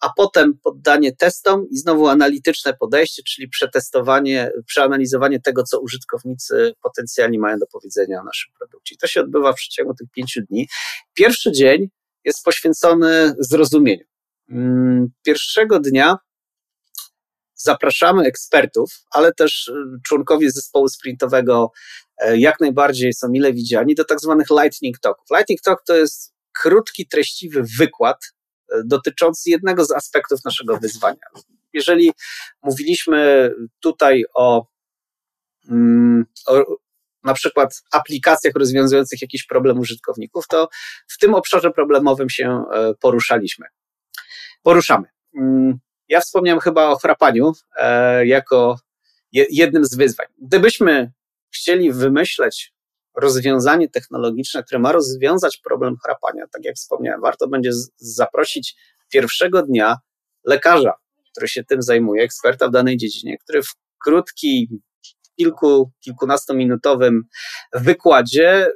a potem poddanie testom i znowu analityczne podejście, czyli przetestowanie, przeanalizowanie tego, co użytkownicy potencjalni mają do powiedzenia o naszym produkcie. I to się odbywa w przeciągu tych pięciu dni. Pierwszy dzień jest poświęcony zrozumieniu. Mm, pierwszego dnia zapraszamy ekspertów, ale też y, członkowie zespołu sprintowego e, jak najbardziej są mile widziani do tak zwanych lightning talków. Lightning talk to jest krótki, treściwy wykład e, dotyczący jednego z aspektów naszego wyzwania. Jeżeli mówiliśmy tutaj o, mm, o na przykład aplikacjach rozwiązujących jakiś problem użytkowników, to w tym obszarze problemowym się e, poruszaliśmy. Poruszamy. Ja wspomniałem chyba o chrapaniu e, jako je, jednym z wyzwań. Gdybyśmy chcieli wymyśleć rozwiązanie technologiczne, które ma rozwiązać problem chrapania, tak jak wspomniałem, warto będzie zaprosić pierwszego dnia lekarza, który się tym zajmuje, eksperta w danej dziedzinie, który w krótki, kilku, kilkunastominutowym wykładzie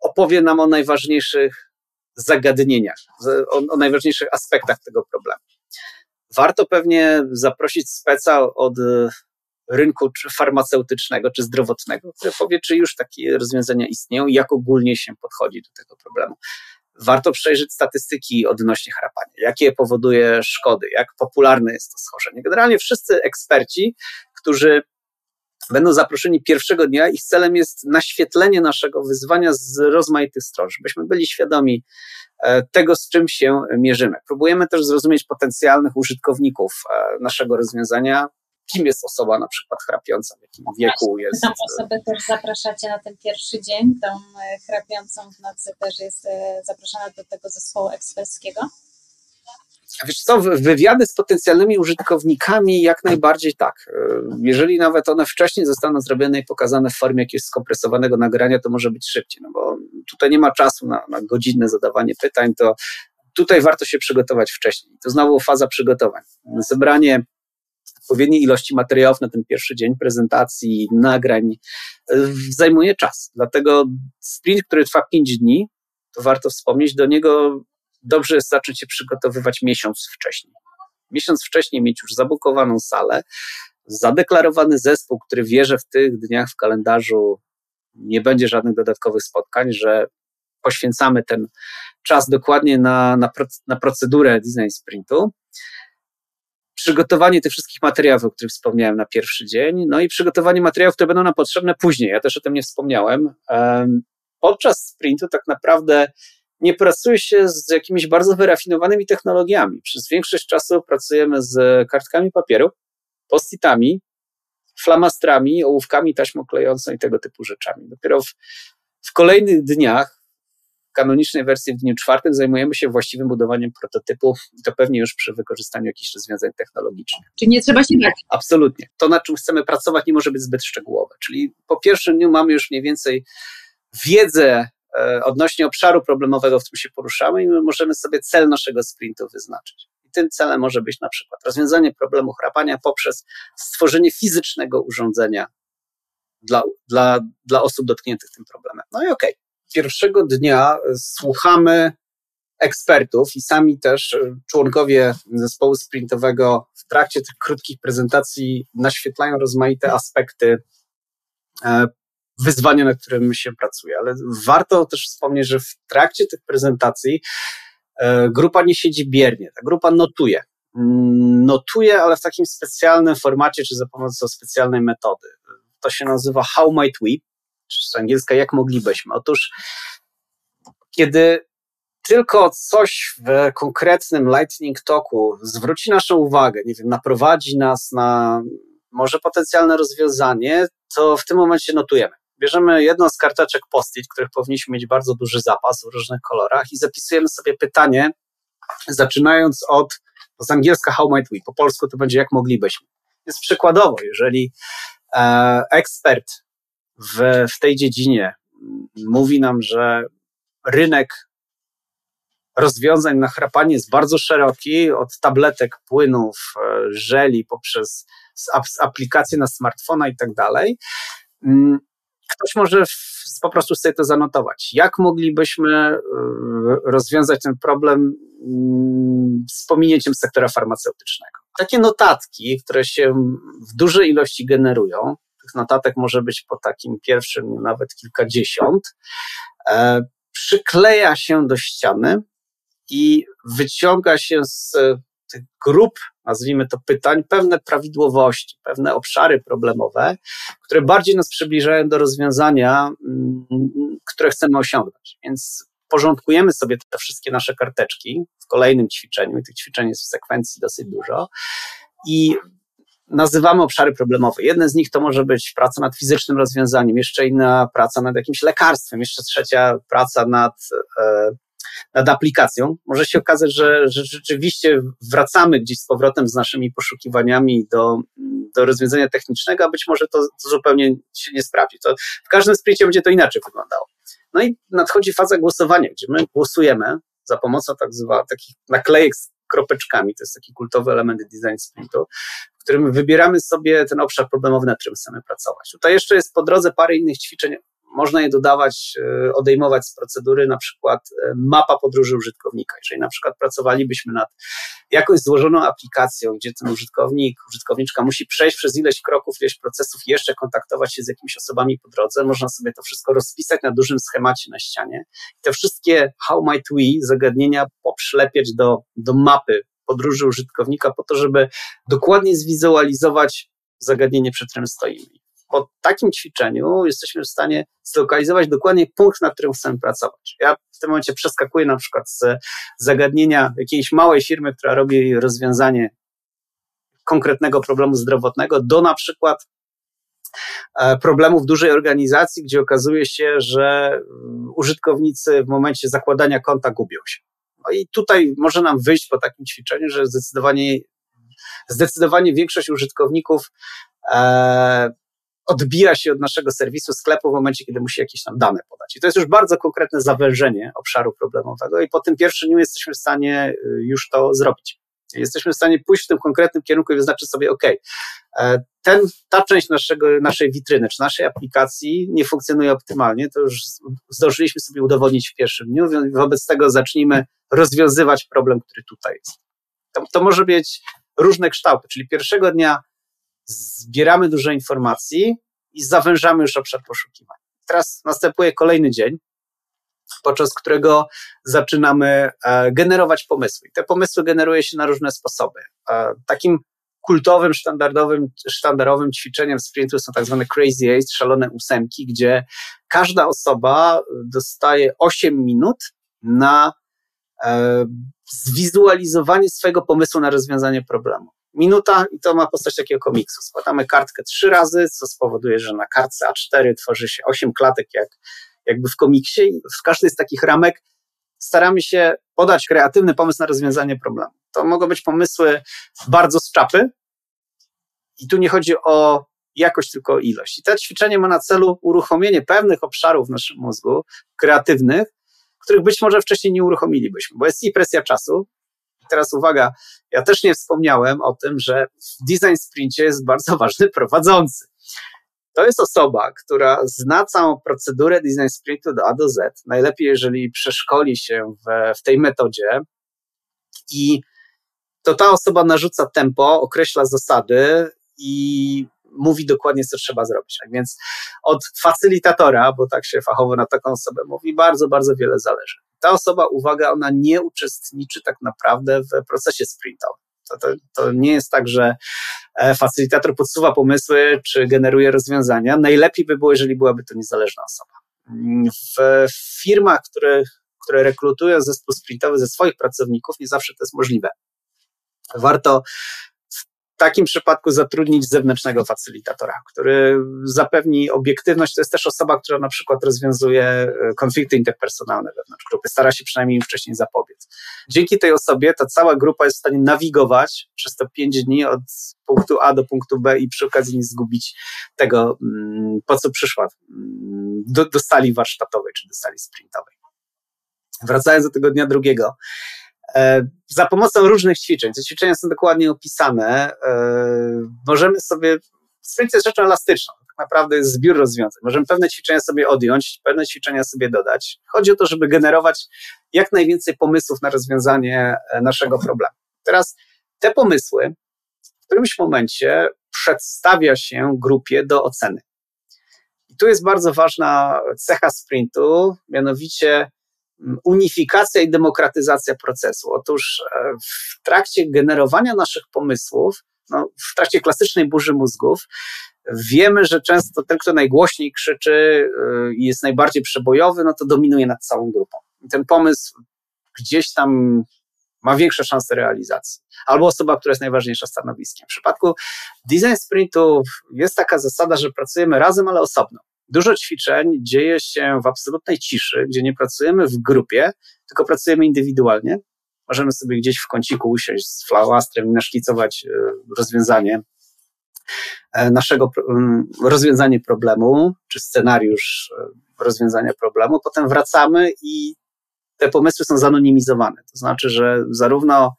opowie nam o najważniejszych zagadnieniach, o, o najważniejszych aspektach tego problemu. Warto pewnie zaprosić speca od e, rynku czy farmaceutycznego czy zdrowotnego, który powie, czy już takie rozwiązania istnieją i jak ogólnie się podchodzi do tego problemu. Warto przejrzeć statystyki odnośnie chrapania, jakie powoduje szkody, jak popularne jest to schorzenie. Generalnie wszyscy eksperci, którzy będą zaproszeni pierwszego dnia. Ich celem jest naświetlenie naszego wyzwania z rozmaitych stron, żebyśmy byli świadomi e, tego, z czym się mierzymy. Próbujemy też zrozumieć potencjalnych użytkowników e, naszego rozwiązania, kim jest osoba na przykład chrapiąca, w jakim wieku jest. Tam osobę też zapraszacie na ten pierwszy dzień, tą e, chrapiącą w nocy też jest zapraszana do tego zespołu eksperckiego. Wiesz co, wywiady z potencjalnymi użytkownikami jak najbardziej tak. E, jeżeli nawet one wcześniej zostaną zrobione i pokazane w formie jakiegoś skompresowanego nagrania, to może być szybciej, no bo tutaj nie ma czasu na, na godzinne zadawanie pytań, to tutaj warto się przygotować wcześniej. To znowu faza przygotowań. Zebranie odpowiedniej ilości materiałów na ten pierwszy dzień prezentacji, nagrań e, zajmuje czas. Dlatego sprint, który trwa 5 dni, to warto wspomnieć, do niego dobrze jest zacząć się przygotowywać miesiąc wcześniej. Miesiąc wcześniej mieć już zabukowaną salę, zadeklarowany zespół, który wie, że w tych dniach w kalendarzu nie będzie żadnych dodatkowych spotkań, że poświęcamy ten czas dokładnie na, na, na procedurę design sprintu. Przygotowanie tych wszystkich materiałów, o których wspomniałem na pierwszy dzień, no i przygotowanie materiałów, które będą nam potrzebne później. Ja też o tym nie wspomniałem. Podczas sprintu tak naprawdę nie pracuje się z jakimiś bardzo wyrafinowanymi technologiami. Przez większość czasu pracujemy z kartkami papieru, postitami, flamastrami, ołówkami taśmoklejącą i tego typu rzeczami. Dopiero w, w kolejnych dniach kanonicznej wersji w dniu czwartym zajmujemy się właściwym budowaniem prototypu, to pewnie już przy wykorzystaniu jakichś rozwiązań technologicznych. Czyli nie trzeba się bać. Absolutnie. To, nad czym chcemy pracować, nie może być zbyt szczegółowe. Czyli po pierwszym dniu mamy już mniej więcej wiedzę odnośnie obszaru problemowego, w którym się poruszamy, i my możemy sobie cel naszego sprintu wyznaczyć. I tym celem może być na przykład rozwiązanie problemu chrapania poprzez stworzenie fizycznego urządzenia dla, dla, dla osób dotkniętych tym problemem. No i okej. Okay. Pierwszego dnia słuchamy ekspertów i sami też e, członkowie zespołu sprintowego w trakcie tych krótkich prezentacji naświetlają rozmaite aspekty e, wyzwania, nad którym się pracuje. Ale warto też wspomnieć, że w trakcie tych prezentacji e, grupa nie siedzi biernie, ta grupa notuje. Mm, notuje, ale w takim specjalnym formacie, czy za pomocą specjalnej metody. To się nazywa How Might We, czy z angielska jak moglibyśmy. Otóż, kiedy tylko coś w konkretnym Lightning Toku zwróci naszą uwagę, nie wiem, naprowadzi nas na może potencjalne rozwiązanie, to w tym momencie notujemy. Bierzemy jedną z karteczek post-it, których powinniśmy mieć bardzo duży zapas w różnych kolorach i zapisujemy sobie pytanie, zaczynając od z angielska how might we, po polsku to będzie jak moglibyśmy. Jest przykładowo, jeżeli e, ekspert w, w tej dziedzinie mówi nam, że rynek rozwiązań na chrapanie jest bardzo szeroki, od tabletek, płynów, e, żeli, poprzez aplikacje na smartfona i tak dalej. Ktoś może po prostu sobie to zanotować. Jak moglibyśmy e, rozwiązać ten problem mm, z pominięciem sektora farmaceutycznego? Takie notatki, które się w dużej ilości generują, tych notatek może być po takim pierwszym nawet kilkadziesiąt, e, przykleja się do ściany i wyciąga się z tych grup, nazwijmy to pytań, pewne prawidłowości, pewne obszary problemowe, które bardziej nas przybliżają do rozwiązania, mm, które chcemy osiągnąć. Więc porządkujemy sobie te wszystkie nasze karteczki w kolejnym ćwiczeniu, i tych ćwiczeń jest w sekwencji dosyć dużo, i nazywamy obszary problemowe. Jedne z nich to może być praca nad fizycznym rozwiązaniem, jeszcze inna praca nad jakimś lekarstwem, jeszcze trzecia praca nad e, nad aplikacją, może się okazać, że, że rzeczywiście wracamy gdzieś z powrotem z naszymi poszukiwaniami do, do rozwiązania technicznego, a być może to, to zupełnie się nie sprawdzi. To w każdym sprincie będzie to inaczej wyglądało. No i nadchodzi faza głosowania, gdzie my głosujemy za pomocą tak zwanych takich naklejek z kropeczkami, to jest taki kultowy element design sprintu, w którym wybieramy sobie ten obszar problemowy, nad którym chcemy pracować. Tutaj jeszcze jest po drodze parę innych ćwiczeń można je dodawać, e, odejmować z procedury, na przykład e, mapa podróży użytkownika. Jeżeli na przykład pracowalibyśmy nad jakąś złożoną aplikacją, gdzie ten użytkownik, użytkowniczka musi przejść przez ileś kroków, ileś procesów jeszcze kontaktować się z jakimiś osobami po drodze, można sobie to wszystko rozpisać na dużym schemacie na ścianie. I te wszystkie how might we zagadnienia poprzylepiać do, do mapy podróży użytkownika po to, żeby dokładnie zwizualizować zagadnienie, przed którym stoimy po takim ćwiczeniu jesteśmy w stanie zlokalizować dokładnie punkt, na którym chcemy pracować. Ja w tym momencie przeskakuję na przykład z zagadnienia jakiejś małej firmy, która robi rozwiązanie konkretnego problemu zdrowotnego, do na przykład e, problemów dużej organizacji, gdzie okazuje się, że mm, użytkownicy w momencie zakładania konta gubią się. No i tutaj może nam wyjść po takim ćwiczeniu, że zdecydowanie, zdecydowanie większość użytkowników e, odbija się od naszego serwisu sklepu w momencie, kiedy musi jakieś tam dane podać. I to jest już bardzo konkretne zawężenie obszaru problemowego i po tym pierwszym dniu jesteśmy w stanie y, już to zrobić. Jesteśmy w stanie pójść w tym konkretnym kierunku i wyznaczyć sobie, OK, e, ten, ta część naszego, naszej witryny czy naszej aplikacji nie funkcjonuje optymalnie, to już zdążyliśmy sobie udowodnić w pierwszym dniu, wobec tego zacznijmy rozwiązywać problem, który tutaj jest. To, to może być różne kształty, czyli pierwszego dnia zbieramy dużo informacji i zawężamy już obszar poszukiwań. Teraz następuje kolejny dzień, podczas którego zaczynamy e, generować pomysły. I te pomysły generuje się na różne sposoby. E, takim kultowym, standardowym, sztandarowym ćwiczeniem sprintu są tak zwane crazy eight, szalone ósemki, gdzie każda osoba dostaje 8 minut na e, zwizualizowanie swojego pomysłu na rozwiązanie problemu minuta i to ma postać takiego komiksu. Składamy kartkę trzy razy, co spowoduje, że na kartce A4 tworzy się osiem klatek jak, jakby w komiksie i w każdej z takich ramek staramy się podać kreatywny pomysł na rozwiązanie problemu. To mogą być pomysły bardzo z czapy i tu nie chodzi o jakość, tylko o ilość. I to ćwiczenie ma na celu uruchomienie pewnych obszarów w naszym mózgu, kreatywnych, których być może wcześniej nie uruchomilibyśmy, bo jest i presja czasu. Teraz uwaga, ja też nie wspomniałem o tym, że w design sprincie jest bardzo ważny prowadzący. To jest osoba, która zna całą procedurę design sprintu do A do Z. Najlepiej, jeżeli przeszkoli się w, w tej metodzie i to ta osoba narzuca tempo, określa zasady i mówi dokładnie, co trzeba zrobić. Tak więc od facylitatora, bo tak się fachowo na taką osobę mówi, bardzo, bardzo wiele zależy. Ta osoba, uwaga, ona nie uczestniczy tak naprawdę w procesie sprintowym. To, to, to, nie jest tak, że e, facylitator podsuwa pomysły czy generuje rozwiązania. Najlepiej by było, jeżeli byłaby to niezależna osoba. W firmach, które, które rekrutują zespół sprintowy ze swoich pracowników, nie zawsze to jest możliwe. Warto takim przypadku zatrudnić zewnętrznego facylitatora, który zapewni obiektywność. To jest też osoba, która na przykład rozwiązuje e, konflikty interpersonalne wewnątrz grupy, stara się przynajmniej im wcześniej zapobiec. Dzięki tej osobie ta cała grupa jest w stanie nawigować przez te pięć dni od punktu A do punktu B i przy okazji nie zgubić tego, mm, po co przyszła mm, do, do sali warsztatowej czy do sali sprintowej. Wracając do tego dnia drugiego, za pomocą różnych ćwiczeń, te ćwiczenia są dokładnie opisane, e, możemy sobie, sprint jest rzeczą elastyczną, tak naprawdę jest zbiór rozwiązań. Możemy pewne ćwiczenia sobie odjąć, pewne ćwiczenia sobie dodać. Chodzi o to, żeby generować jak najwięcej pomysłów na rozwiązanie e, naszego problemu. Teraz te pomysły w którymś momencie przedstawia się grupie do oceny. I tu jest bardzo ważna cecha sprintu, mianowicie unifikacja i demokratyzacja procesu. Otóż e, w trakcie generowania naszych pomysłów, no, w trakcie klasycznej burzy mózgów, wiemy, że często ten, kto najgłośniej krzyczy e, i jest najbardziej przebojowy, no to dominuje nad całą grupą. Ten pomysł gdzieś tam ma większe szanse realizacji. Albo osoba, która jest najważniejsza stanowiskiem. W przypadku design sprintów jest taka zasada, że pracujemy razem, ale osobno. Dużo ćwiczeń dzieje się w absolutnej ciszy, gdzie nie pracujemy w grupie, tylko pracujemy indywidualnie. Możemy sobie gdzieś w kąciku usiąść z flałastrem i naszkicować e, rozwiązanie e, naszego rozwiązanie problemu, czy scenariusz e, rozwiązania problemu. Potem wracamy i te pomysły są zanonimizowane. To znaczy, że zarówno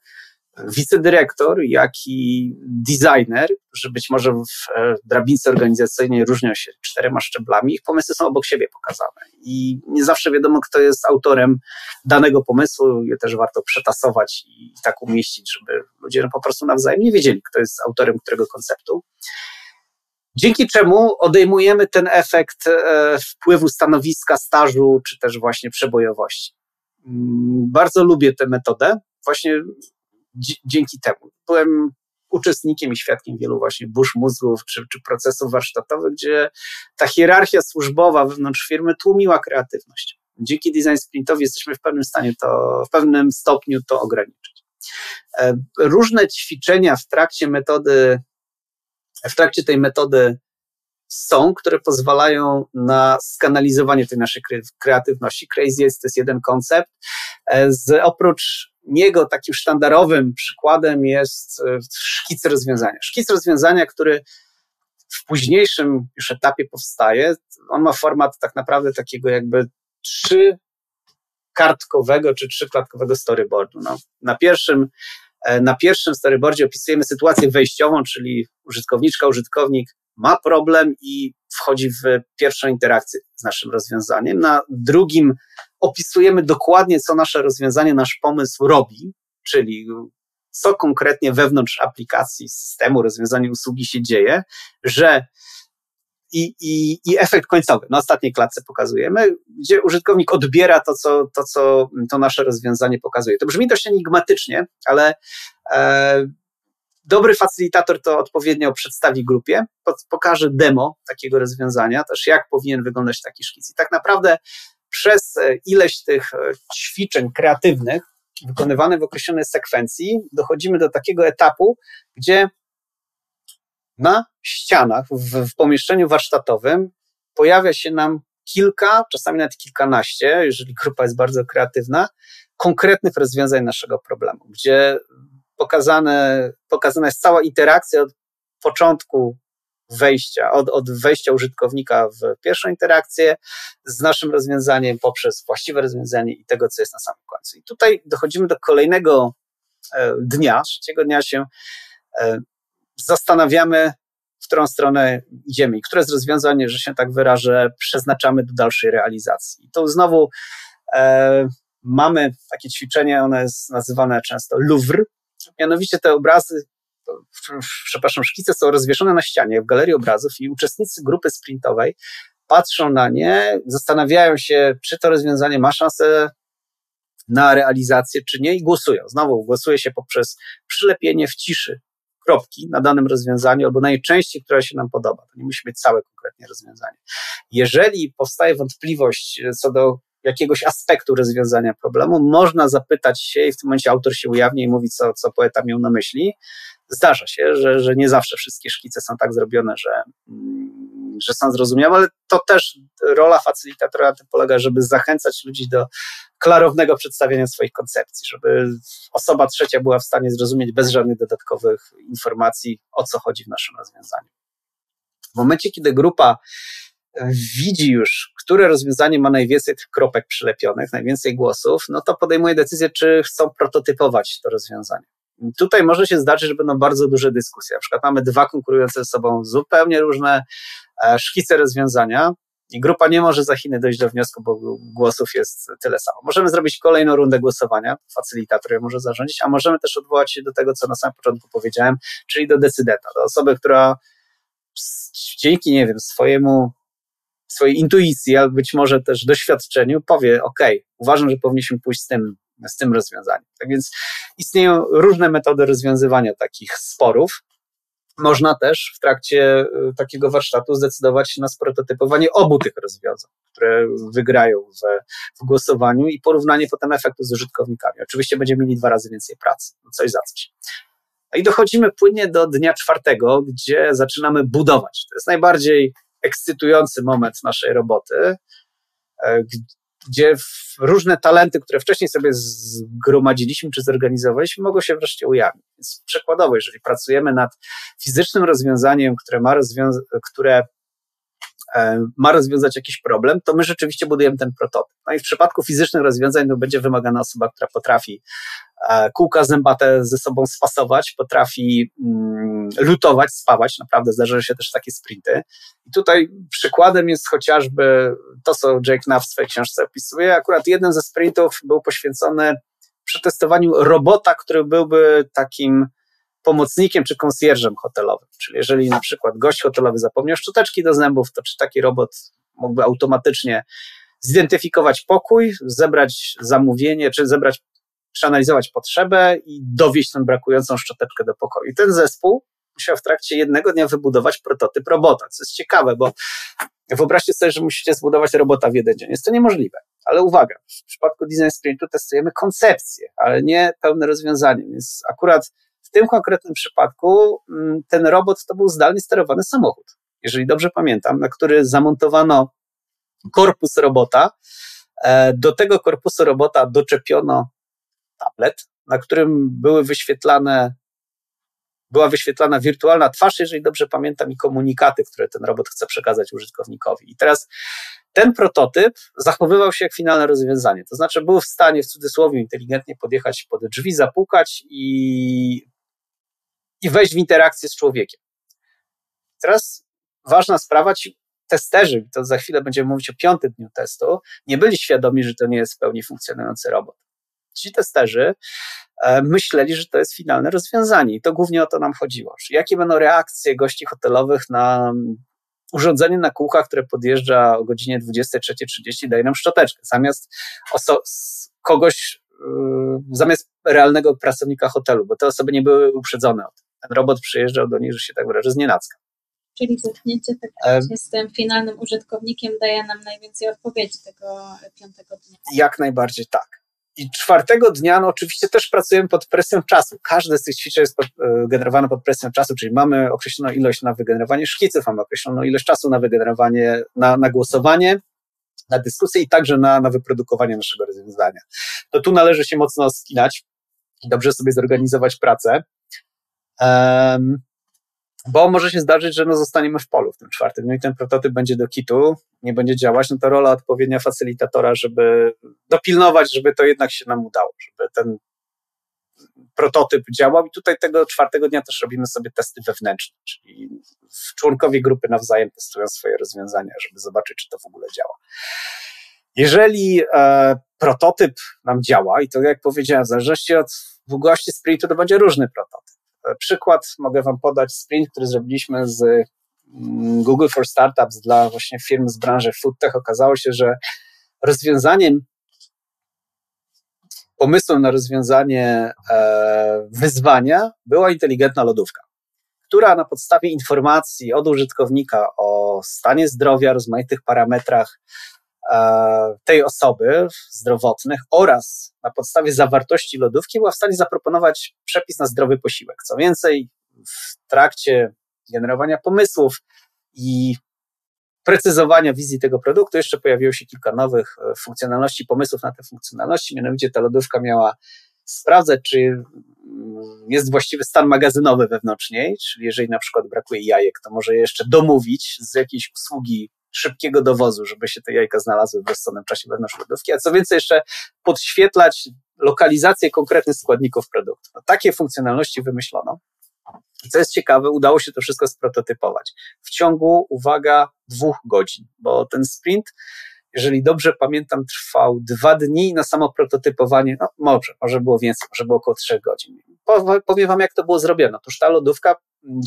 wicedyrektor, jak i designer, którzy być może w e, drabince organizacyjnej różnią się czterema szczeblami, ich pomysły są obok siebie pokazane. I nie zawsze wiadomo, kto jest autorem danego pomysłu, je też warto przetasować i tak umieścić, żeby ludzie po prostu nawzajem nie wiedzieli, kto jest autorem którego konceptu. Dzięki czemu odejmujemy ten efekt e, wpływu stanowiska, stażu, czy też właśnie przebojowości. Mm, bardzo lubię tę metodę. Właśnie dzięki temu. Byłem uczestnikiem i świadkiem wielu właśnie burz mózgów czy, czy procesów warsztatowych, gdzie ta hierarchia służbowa wewnątrz firmy tłumiła kreatywność. Dzięki design sprintowi jesteśmy w pewnym stanie to, w pewnym stopniu to ograniczyć. E, różne ćwiczenia w trakcie metody, w trakcie tej metody są, które pozwalają na skanalizowanie tej naszej kreatywności. Crazy jest to jest jeden koncept. E, z, oprócz niego takim sztandarowym przykładem jest e, szkic rozwiązania. Szkic rozwiązania, który w późniejszym już etapie powstaje, on ma format tak naprawdę takiego jakby trzy kartkowego czy trzyklatkowego storyboardu. No, na, pierwszym, e, na pierwszym storyboardzie opisujemy sytuację wejściową, czyli użytkowniczka, użytkownik ma problem i wchodzi w pierwszą interakcję z naszym rozwiązaniem. Na drugim opisujemy dokładnie, co nasze rozwiązanie, nasz pomysł robi, czyli co konkretnie wewnątrz aplikacji, systemu, rozwiązania usługi się dzieje, że i, i, i efekt końcowy. Na ostatniej klatce pokazujemy, gdzie użytkownik odbiera to, co, to, co to nasze rozwiązanie pokazuje. To brzmi dość enigmatycznie, ale e, Dobry facylitator to odpowiednio przedstawi grupie, pokaże demo takiego rozwiązania, też jak powinien wyglądać taki szkic. I tak naprawdę przez e, ileś tych e, ćwiczeń kreatywnych, wykonywanych w określonej sekwencji, dochodzimy do takiego etapu, gdzie na ścianach, w, w pomieszczeniu warsztatowym pojawia się nam kilka, czasami nawet kilkanaście, jeżeli grupa jest bardzo kreatywna, konkretnych rozwiązań naszego problemu, gdzie pokazane, pokazana jest cała interakcja od początku wejścia, od, od wejścia użytkownika w pierwszą interakcję z naszym rozwiązaniem poprzez właściwe rozwiązanie i tego, co jest na samym końcu. I tutaj dochodzimy do kolejnego e, dnia, trzeciego dnia się e, zastanawiamy, w którą stronę idziemy i które z rozwiązań, że się tak wyrażę, przeznaczamy do dalszej realizacji. I tu znowu e, mamy takie ćwiczenie, ono jest nazywane często Louvre, mianowicie te obrazy przepraszam, szkice są rozwieszone na ścianie w galerii obrazów i uczestnicy grupy sprintowej patrzą na nie, zastanawiają się, czy to rozwiązanie ma szansę na realizację, czy nie i głosują. Znowu głosuje się poprzez przylepienie w ciszy kropki na danym rozwiązaniu albo najczęściej, która się nam podoba. To nie musi być całe konkretnie rozwiązanie. Jeżeli powstaje wątpliwość co do jakiegoś aspektu rozwiązania problemu, można zapytać się i w tym momencie autor się ujawni i mówi, co, co poeta miał na myśli. Zdarza się, że, że nie zawsze wszystkie szkice są tak zrobione, że, mm, że są zrozumiałe, ale to też rola facylitatora polega, żeby zachęcać ludzi do klarownego przedstawienia swoich koncepcji, żeby osoba trzecia była w stanie zrozumieć bez żadnych dodatkowych informacji, o co chodzi w naszym rozwiązaniu. W momencie, kiedy grupa widzi już, które rozwiązanie ma najwięcej tych kropek przylepionych, najwięcej głosów, no to podejmuje decyzję, czy chcą prototypować to rozwiązanie. Tutaj może się zdarzyć, że będą bardzo duże dyskusje. Na przykład mamy dwa konkurujące ze sobą zupełnie różne e, szkice rozwiązania i grupa nie może za Chiny dojść do wniosku, bo głosów jest tyle samo. Możemy zrobić kolejną rundę głosowania, facylitator je może zarządzić, a możemy też odwołać się do tego, co na samym początku powiedziałem, czyli do decydenta, do osoby, która dzięki, nie wiem, swojemu swojej intuicji, albo być może też doświadczeniu powie, ok, uważam, że powinniśmy pójść z tym, z tym rozwiązaniem. Tak więc istnieją różne metody rozwiązywania takich sporów. Można też w trakcie y, takiego warsztatu zdecydować się na sprototypowanie obu tych rozwiązań, które wygrają w, w głosowaniu i porównanie potem efektu z użytkownikami. Oczywiście będziemy mieli dwa razy więcej pracy, no coś za coś. No i dochodzimy płynnie do dnia czwartego, gdzie zaczynamy budować. To jest najbardziej ekscytujący moment naszej roboty, e, gdzie różne talenty, które wcześniej sobie zgromadziliśmy czy zorganizowaliśmy, mogą się wreszcie ujawnić. Więc przykładowo, jeżeli pracujemy nad fizycznym rozwiązaniem, które ma, rozwiąza które ma rozwiązać jakiś problem, to my rzeczywiście budujemy ten prototyp. No i w przypadku fizycznych rozwiązań to będzie wymagana osoba, która potrafi E, kółka zębate ze sobą spasować, potrafi mm, lutować, spawać, naprawdę zdarzają się też takie sprinty. I tutaj przykładem jest chociażby to, co Jake Knapp w swojej książce opisuje. Akurat jeden ze sprintów był poświęcony przetestowaniu robota, który byłby takim pomocnikiem czy konsjerżem hotelowym. Czyli jeżeli na przykład gość hotelowy zapomniał szczoteczki do zębów, to czy taki robot mógłby automatycznie zidentyfikować pokój, zebrać zamówienie, czy zebrać przeanalizować potrzebę i dowieść tę brakującą szczoteczkę do pokoju. I ten zespół musiał w trakcie jednego dnia wybudować prototyp robota, co jest ciekawe, bo wyobraźcie sobie, że musicie zbudować robota w jeden dzień. Jest to niemożliwe. Ale uwaga, w przypadku design sprintu testujemy koncepcję, ale nie pełne rozwiązanie. Więc akurat w tym konkretnym przypadku mm, ten robot to był zdalnie sterowany samochód, jeżeli dobrze pamiętam, na który zamontowano korpus robota. E, do tego korpusu robota doczepiono tablet, na którym były wyświetlane, była wyświetlana wirtualna twarz, jeżeli dobrze pamiętam, i komunikaty, które ten robot chce przekazać użytkownikowi. I teraz ten prototyp zachowywał się jak finalne rozwiązanie. To znaczy, był w stanie w cudzysłowie inteligentnie podjechać pod drzwi, zapukać i, i wejść w interakcję z człowiekiem. Teraz ważna sprawa, ci testerzy, to za chwilę będziemy mówić o piątym dniu testu, nie byli świadomi, że to nie jest w pełni funkcjonujący robot ci testerzy e, myśleli, że to jest finalne rozwiązanie i to głównie o to nam chodziło. Jakie będą reakcje gości hotelowych na mm, urządzenie na kółkach, które podjeżdża o godzinie 23.30, daje nam szczoteczkę, zamiast kogoś, yy, zamiast realnego pracownika hotelu, bo te osoby nie były uprzedzone o tym. Ten robot przyjeżdżał do nich, że się tak wyrażę, z nienacka. Czyli zetknięcie tak z tym finalnym użytkownikiem daje nam najwięcej odpowiedzi tego piątego dnia. Jak najbardziej tak. I czwartego dnia, no oczywiście też pracujemy pod presją czasu. Każde z tych ćwiczeń jest pod, e, generowane pod presją czasu, czyli mamy określoną ilość na wygenerowanie szkiców, mamy określoną ilość czasu na wygenerowanie, na, na głosowanie. na dyskusję i także na, na wyprodukowanie naszego rozwiązania. To tu należy się mocno skinać i dobrze sobie zorganizować pracę. Bo może się zdarzyć, że no zostaniemy w polu w tym czwartym, no i ten prototyp będzie do kitu, nie będzie działać, no to rola odpowiednia facylitatora, żeby dopilnować, żeby to jednak się nam udało, żeby ten prototyp działał i tutaj tego czwartego dnia też robimy sobie testy wewnętrzne, czyli członkowie grupy nawzajem testują swoje rozwiązania, żeby zobaczyć, czy to w ogóle działa. Jeżeli e, prototyp nam działa, i to jak powiedziałem, w zależności od długości sprintu, to będzie różny prototyp. E, przykład mogę Wam podać sprint, który zrobiliśmy z mm, Google for Startups dla właśnie firm z branży foodtech. Okazało się, że rozwiązaniem, pomysłem na rozwiązanie e, wyzwania była inteligentna lodówka, która na podstawie informacji od użytkownika o stanie zdrowia, rozmaitych parametrach tej osoby zdrowotnych oraz na podstawie zawartości lodówki była w stanie zaproponować przepis na zdrowy posiłek. Co więcej, w trakcie generowania pomysłów i precyzowania wizji tego produktu jeszcze pojawiło się kilka nowych e, funkcjonalności, pomysłów na te funkcjonalności. Mianowicie ta lodówka miała sprawdzać, czy mm, jest właściwy stan magazynowy wewnątrz niej, czyli jeżeli na przykład brakuje jajek, to może je jeszcze domówić z jakiejś usługi szybkiego dowozu, żeby się te jajka znalazły w rozsądnym czasie wewnątrz lodówki, a co więcej jeszcze podświetlać lokalizację konkretnych składników produktu. No, takie funkcjonalności wymyślono. I co jest ciekawe, udało się to wszystko sprototypować w ciągu, uwaga, dwóch godzin, bo ten sprint jeżeli dobrze pamiętam, trwał dwa dni na samo prototypowanie, no może, może było więcej, może było około trzech godzin. Powiem wam, jak to było zrobione. Otóż ta lodówka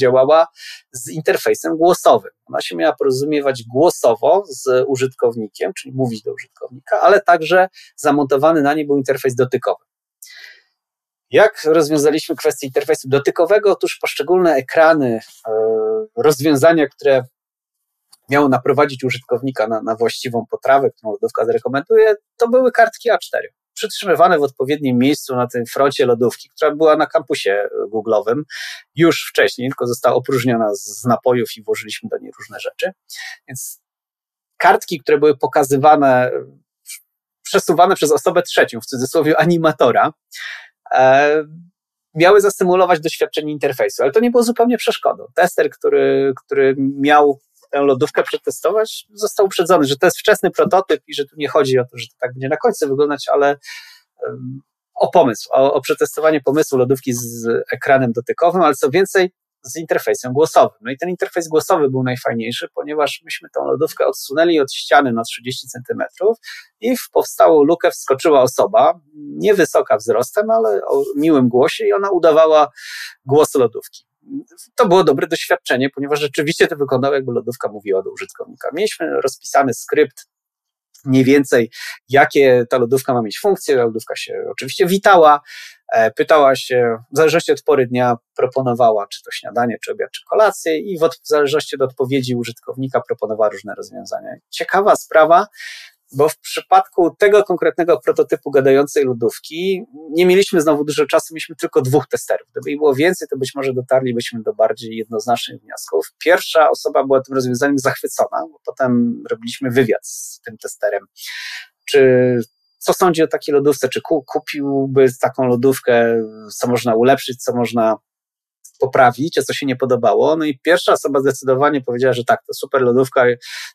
działała z interfejsem głosowym. Ona się miała porozumiewać głosowo z użytkownikiem, czyli mówić do użytkownika, ale także zamontowany na niej był interfejs dotykowy. Jak rozwiązaliśmy kwestię interfejsu dotykowego? Otóż poszczególne ekrany, e, rozwiązania, które miało naprowadzić użytkownika na, na właściwą potrawę, którą lodówka zarekomenduje, to były kartki A4 przytrzymywane w odpowiednim miejscu na tym froncie lodówki, która była na kampusie Google'owym już wcześniej, tylko została opróżniona z napojów i włożyliśmy do niej różne rzeczy. Więc kartki, które były pokazywane, przesuwane przez osobę trzecią, w cudzysłowie animatora, e, miały zastymulować doświadczenie interfejsu, ale to nie było zupełnie przeszkodą. Tester, który, który miał tę lodówkę przetestować, został uprzedzony, że to jest wczesny prototyp i że tu nie chodzi o to, że to tak będzie na końcu wyglądać, ale o pomysł, o, o przetestowanie pomysłu lodówki z ekranem dotykowym, ale co więcej, z interfejsem głosowym. No i ten interfejs głosowy był najfajniejszy, ponieważ myśmy tą lodówkę odsunęli od ściany na 30 centymetrów i w powstałą lukę wskoczyła osoba, niewysoka wzrostem, ale o miłym głosie i ona udawała głos lodówki to było dobre doświadczenie, ponieważ rzeczywiście to wyglądało, jakby lodówka mówiła do użytkownika. Mieliśmy rozpisany skrypt, mniej więcej, jakie ta lodówka ma mieć funkcje. Lodówka się oczywiście witała, e, pytała się, w zależności od pory dnia, proponowała, czy to śniadanie, czy obiad, czy kolację, i w, w zależności od odpowiedzi użytkownika proponowała różne rozwiązania. Ciekawa sprawa, bo w przypadku tego konkretnego prototypu gadającej lodówki nie mieliśmy znowu dużo czasu, mieliśmy tylko dwóch testerów. Gdyby ich było więcej, to być może dotarlibyśmy do bardziej jednoznacznych wniosków. Pierwsza osoba była tym rozwiązaniem zachwycona, bo potem robiliśmy wywiad z tym testerem. Czy co sądzi o takiej lodówce? Czy kupiłby taką lodówkę? Co można ulepszyć, co można poprawić, a co się nie podobało. No i pierwsza osoba zdecydowanie powiedziała, że tak, to super lodówka,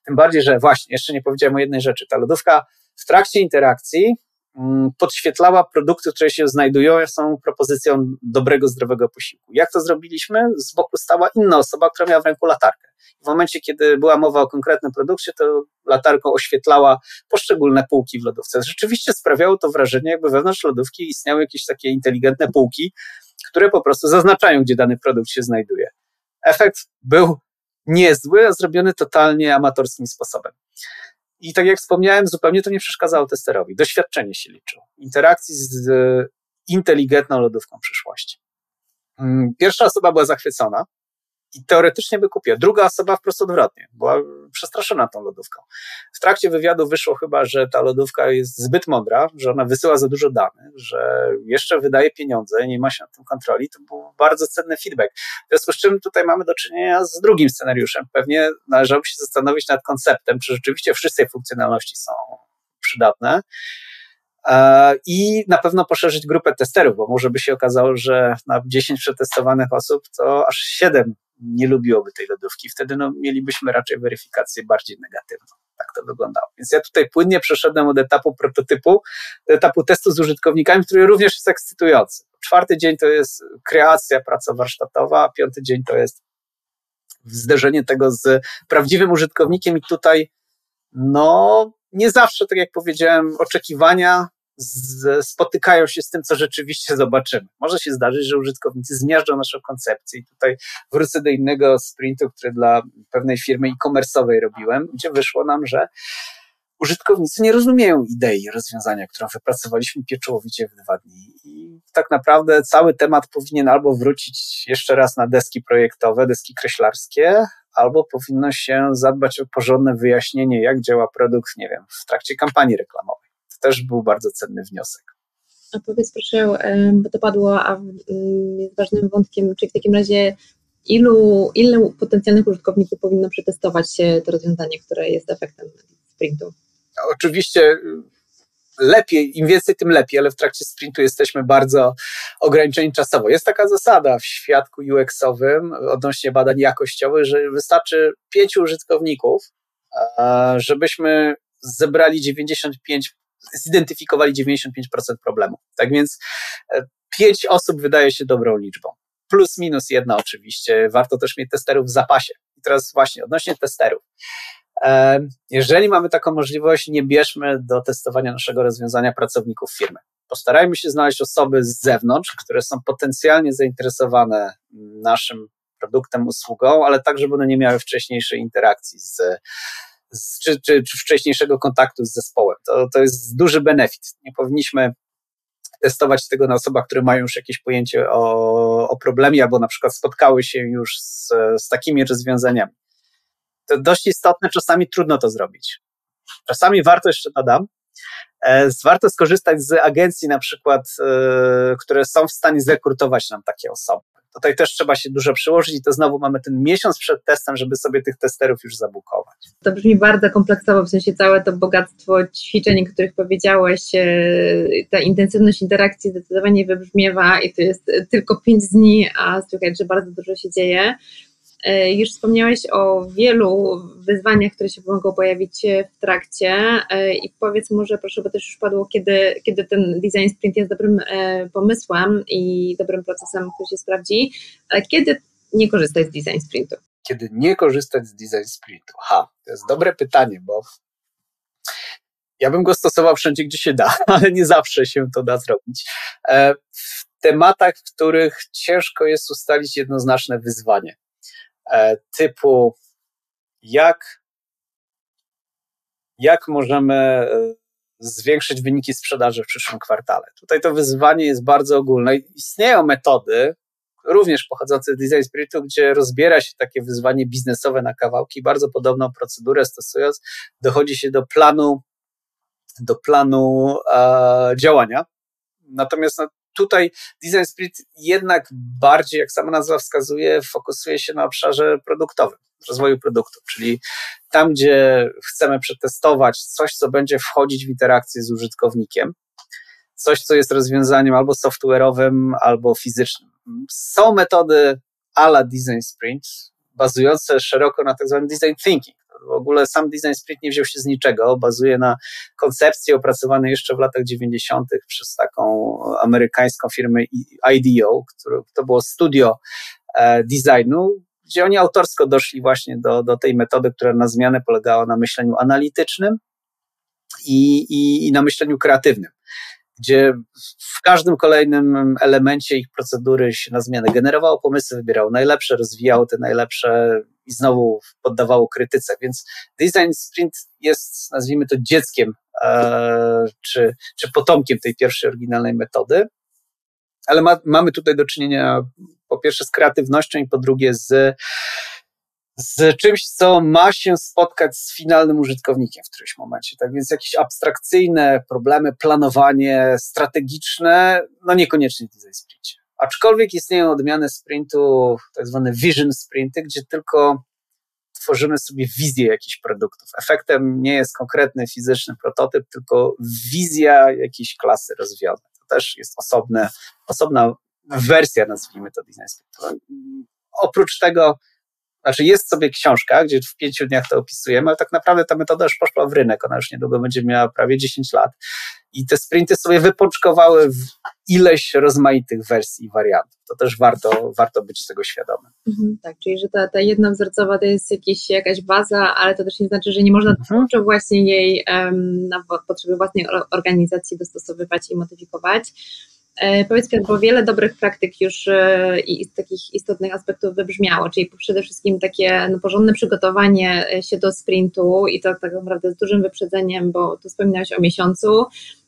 tym bardziej, że właśnie, jeszcze nie powiedziałem o jednej rzeczy. Ta lodówka w trakcie interakcji mm, podświetlała produkty, które się znajdują, są propozycją dobrego, zdrowego posiłku. Jak to zrobiliśmy? Z boku stała inna osoba, która miała w ręku latarkę. W momencie, kiedy była mowa o konkretnym produkcie, to latarką oświetlała poszczególne półki w lodówce. Rzeczywiście sprawiało to wrażenie, jakby wewnątrz lodówki istniały jakieś takie inteligentne półki, które po prostu zaznaczają, gdzie dany produkt się znajduje. Efekt był niezły, a zrobiony totalnie amatorskim sposobem. I tak jak wspomniałem, zupełnie to nie przeszkadzało testerowi. Doświadczenie się liczyło. Interakcji z inteligentną lodówką przyszłości. Mm, pierwsza osoba była zachwycona. I teoretycznie by kupiła. Druga osoba wprost odwrotnie, była przestraszona tą lodówką. W trakcie wywiadu wyszło chyba, że ta lodówka jest zbyt mądra, że ona wysyła za dużo danych, że jeszcze wydaje pieniądze, nie ma się nad tym kontroli. To był bardzo cenny feedback. W związku z czym tutaj mamy do czynienia z drugim scenariuszem. Pewnie należałoby się zastanowić nad konceptem, czy rzeczywiście wszystkie funkcjonalności są przydatne. E, I na pewno poszerzyć grupę testerów, bo może by się okazało, że na 10 przetestowanych osób to aż 7 nie lubiłoby tej lodówki. Wtedy no, mielibyśmy raczej weryfikację bardziej negatywną. Tak to wyglądało. Więc ja tutaj płynnie przeszedłem od etapu prototypu do etapu testu z użytkownikami, który również jest ekscytujący. Czwarty dzień to jest kreacja, praca warsztatowa, a piąty dzień to jest zderzenie tego z prawdziwym użytkownikiem i tutaj no nie zawsze, tak jak powiedziałem, oczekiwania z, spotykają się z tym, co rzeczywiście zobaczymy. Może się zdarzyć, że użytkownicy zmiażdżą naszą koncepcję i tutaj wrócę do innego sprintu, który dla pewnej firmy e-commerce'owej robiłem, gdzie wyszło nam, że użytkownicy nie rozumieją idei rozwiązania, którą wypracowaliśmy pieczołowicie w dwa dni. I tak naprawdę cały temat powinien albo wrócić jeszcze raz na deski projektowe, deski kreślarskie, albo powinno się zadbać o porządne wyjaśnienie, jak działa produkt, nie wiem, w trakcie kampanii reklamowej. To też był bardzo cenny wniosek. A powiedz proszę, bo to padło, a jest ważnym wątkiem, czy w takim razie ilu, ilu potencjalnych użytkowników powinno przetestować to rozwiązanie, które jest efektem sprintu? Oczywiście lepiej, im więcej, tym lepiej, ale w trakcie sprintu jesteśmy bardzo ograniczeni czasowo. Jest taka zasada w świadku UX-owym odnośnie badań jakościowych, że wystarczy pięciu użytkowników, żebyśmy zebrali 95, zidentyfikowali 95% problemów. Tak więc e, pięć osób wydaje się dobrą liczbą. Plus minus jedna oczywiście. Warto też mieć testerów w zapasie. I teraz właśnie odnośnie testerów. Jeżeli mamy taką możliwość, nie bierzmy do testowania naszego rozwiązania pracowników firmy. Postarajmy się znaleźć osoby z zewnątrz, które są potencjalnie zainteresowane naszym produktem, usługą, ale tak, żeby one nie miały wcześniejszej interakcji z, z czy, czy, czy wcześniejszego kontaktu z zespołem. To, to jest duży benefit. Nie powinniśmy testować tego na osobach, które mają już jakieś pojęcie o, o problemie, albo na przykład spotkały się już z, z takimi rozwiązaniami to dość istotne, czasami trudno to zrobić. Czasami warto jeszcze dodam, e, warto skorzystać z agencji na przykład, e, które są w stanie zrekrutować nam takie osoby. Tutaj też trzeba się dużo przyłożyć i to znowu mamy ten miesiąc przed testem, żeby sobie tych testerów już zabukować. To brzmi bardzo kompleksowo, w sensie całe to bogactwo ćwiczeń, o których powiedziałeś, e, ta intensywność interakcji zdecydowanie wybrzmiewa i to jest tylko pięć dni, a słychać, że bardzo dużo się dzieje. E, już wspomniałeś o wielu wyzwaniach, które się mogą pojawić w trakcie e, i powiedz może, proszę, bo też już padło, kiedy, kiedy ten design sprint jest dobrym e, pomysłem i dobrym procesem, który się sprawdzi, kiedy nie korzystać z design sprintu? Kiedy nie korzystać z design sprintu? Ha, to jest dobre pytanie, bo ja bym go stosował wszędzie, gdzie się da, ale nie zawsze się to da zrobić. W tematach, w których ciężko jest ustalić jednoznaczne wyzwanie. E, typu jak, jak możemy e, zwiększyć wyniki sprzedaży w przyszłym kwartale. Tutaj to wyzwanie jest bardzo ogólne. Istnieją metody, również pochodzące z Design Spiritu, gdzie rozbiera się takie wyzwanie biznesowe na kawałki. Bardzo podobną procedurę stosując, dochodzi się do planu, do planu e, działania. Natomiast no, tutaj Design Spirit jednak bardziej, jak sama nazwa wskazuje, fokusuje się na obszarze produktowym, rozwoju produktu, czyli tam, gdzie chcemy przetestować coś, co będzie wchodzić w interakcję z użytkownikiem, coś, co jest rozwiązaniem albo software'owym, albo fizycznym. Są metody ala Design Sprint, bazujące szeroko na tak zwanym design thinking. W ogóle sam design sprint nie wziął się z niczego, bazuje na koncepcji opracowanej jeszcze w latach 90. przez taką amerykańską firmę IDEO, które to było studio e, designu, gdzie oni autorsko doszli właśnie do, do tej metody, która na zmianę polegała na myśleniu analitycznym i, i, i na myśleniu kreatywnym gdzie w każdym kolejnym elemencie ich procedury się na zmianę generowało pomysły, wybierało najlepsze, rozwijało te najlepsze i znowu poddawało krytyce. Więc design sprint jest, nazwijmy to, dzieckiem e, czy, czy potomkiem tej pierwszej oryginalnej metody. ale ma, mamy tutaj do czynienia po pierwsze z kreatywnością i po drugie z, z czymś, co ma się spotkać z finalnym użytkownikiem w którymś momencie. Tak więc jakieś abstrakcyjne problemy, planowanie strategiczne, no niekoniecznie w design sprincie. Aczkolwiek istnieją odmiany sprintu, tak zwane vision sprinty, gdzie tylko tworzymy sobie wizję jakichś produktów. Efektem nie jest konkretny fizyczny prototyp, tylko wizja jakiejś klasy rozwiązań. To też jest osobne, osobna wersja, nazwijmy to design sprint. Oprócz tego, znaczy jest sobie książka, gdzie w pięciu dniach to opisujemy, ale tak naprawdę ta metoda już poszła w rynek, ona już niedługo będzie miała prawie 10 lat i te sprinty sobie wypączkowały w ileś rozmaitych wersji i wariantów. To też warto, warto być tego świadomym. Mhm, tak, czyli że ta, ta jedna wzorcowa to jest jakieś, jakaś baza, ale to też nie znaczy, że nie można mhm. właśnie jej um, na potrzeby własnej organizacji dostosowywać i modyfikować. E, powiedz Piotr, bo wiele dobrych praktyk już e, i takich istotnych aspektów wybrzmiało, czyli przede wszystkim takie no, porządne przygotowanie się do sprintu i to tak naprawdę z dużym wyprzedzeniem, bo tu wspominałeś o miesiącu,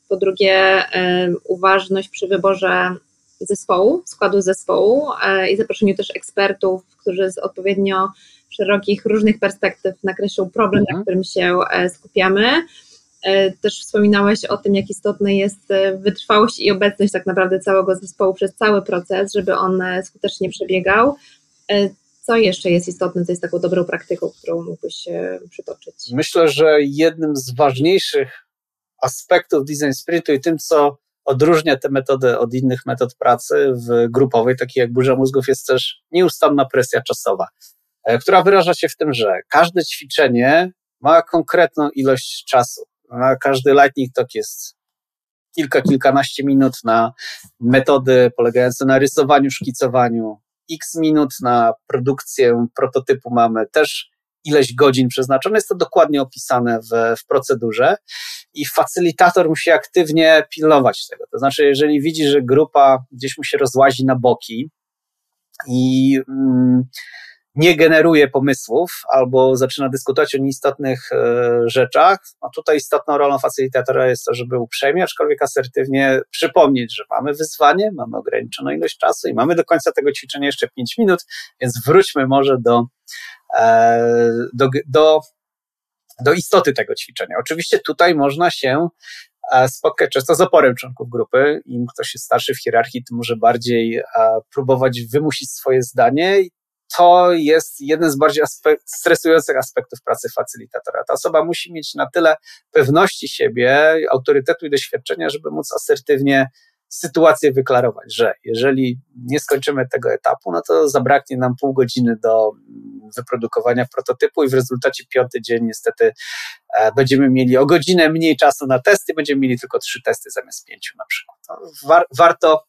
po drugie e, uważność przy wyborze zespołu, składu zespołu i zaproszeniu też ekspertów, którzy z odpowiednio szerokich, różnych perspektyw nakreślą problem, mhm. na którym się skupiamy. E, też wspominałeś o tym, jak istotna jest e, wytrwałość i obecność tak naprawdę całego zespołu przez cały proces, żeby on e, skutecznie przebiegał. Co jeszcze jest istotne, co jest taką dobrą praktyką, którą mógłbyś przytoczyć? Myślę, że jednym z ważniejszych aspektów design sprintu i tym, co odróżnia tę metodę od innych metod pracy w grupowej, takiej jak burza mózgów, jest też nieustanna presja czasowa, która wyraża się w tym, że każde ćwiczenie ma konkretną ilość czasu. Na każdy lightning talk jest kilka, kilkanaście minut na metody polegające na rysowaniu, szkicowaniu, x minut na produkcję prototypu mamy też ileś godzin przeznaczone, jest to dokładnie opisane w, w procedurze i facylitator musi aktywnie pilnować tego. To znaczy, jeżeli widzi, że grupa gdzieś mu się rozłazi na boki i mm, nie generuje pomysłów albo zaczyna dyskutować o nieistotnych e, rzeczach, no tutaj istotną rolą facylitatora jest to, żeby uprzejmie, aczkolwiek asertywnie przypomnieć, że mamy wyzwanie, mamy ograniczoną ilość czasu i mamy do końca tego ćwiczenia jeszcze 5 minut, więc wróćmy może do, e, do, do, do istoty tego ćwiczenia. Oczywiście tutaj można się e, spotkać często z oporem członków grupy. Im ktoś jest starszy w hierarchii, tym może bardziej próbować wymusić swoje zdanie to jest jeden z bardziej stresujących aspektów pracy facylitatora. Ta osoba musi mieć na tyle pewności siebie, autorytetu i doświadczenia, żeby móc asertywnie sytuację wyklarować, że jeżeli nie skończymy tego etapu, no to zabraknie nam pół godziny do wyprodukowania prototypu i w rezultacie piąty dzień niestety e, będziemy mieli o godzinę mniej czasu na testy, będziemy mieli tylko trzy testy zamiast pięciu na przykład. No, war, warto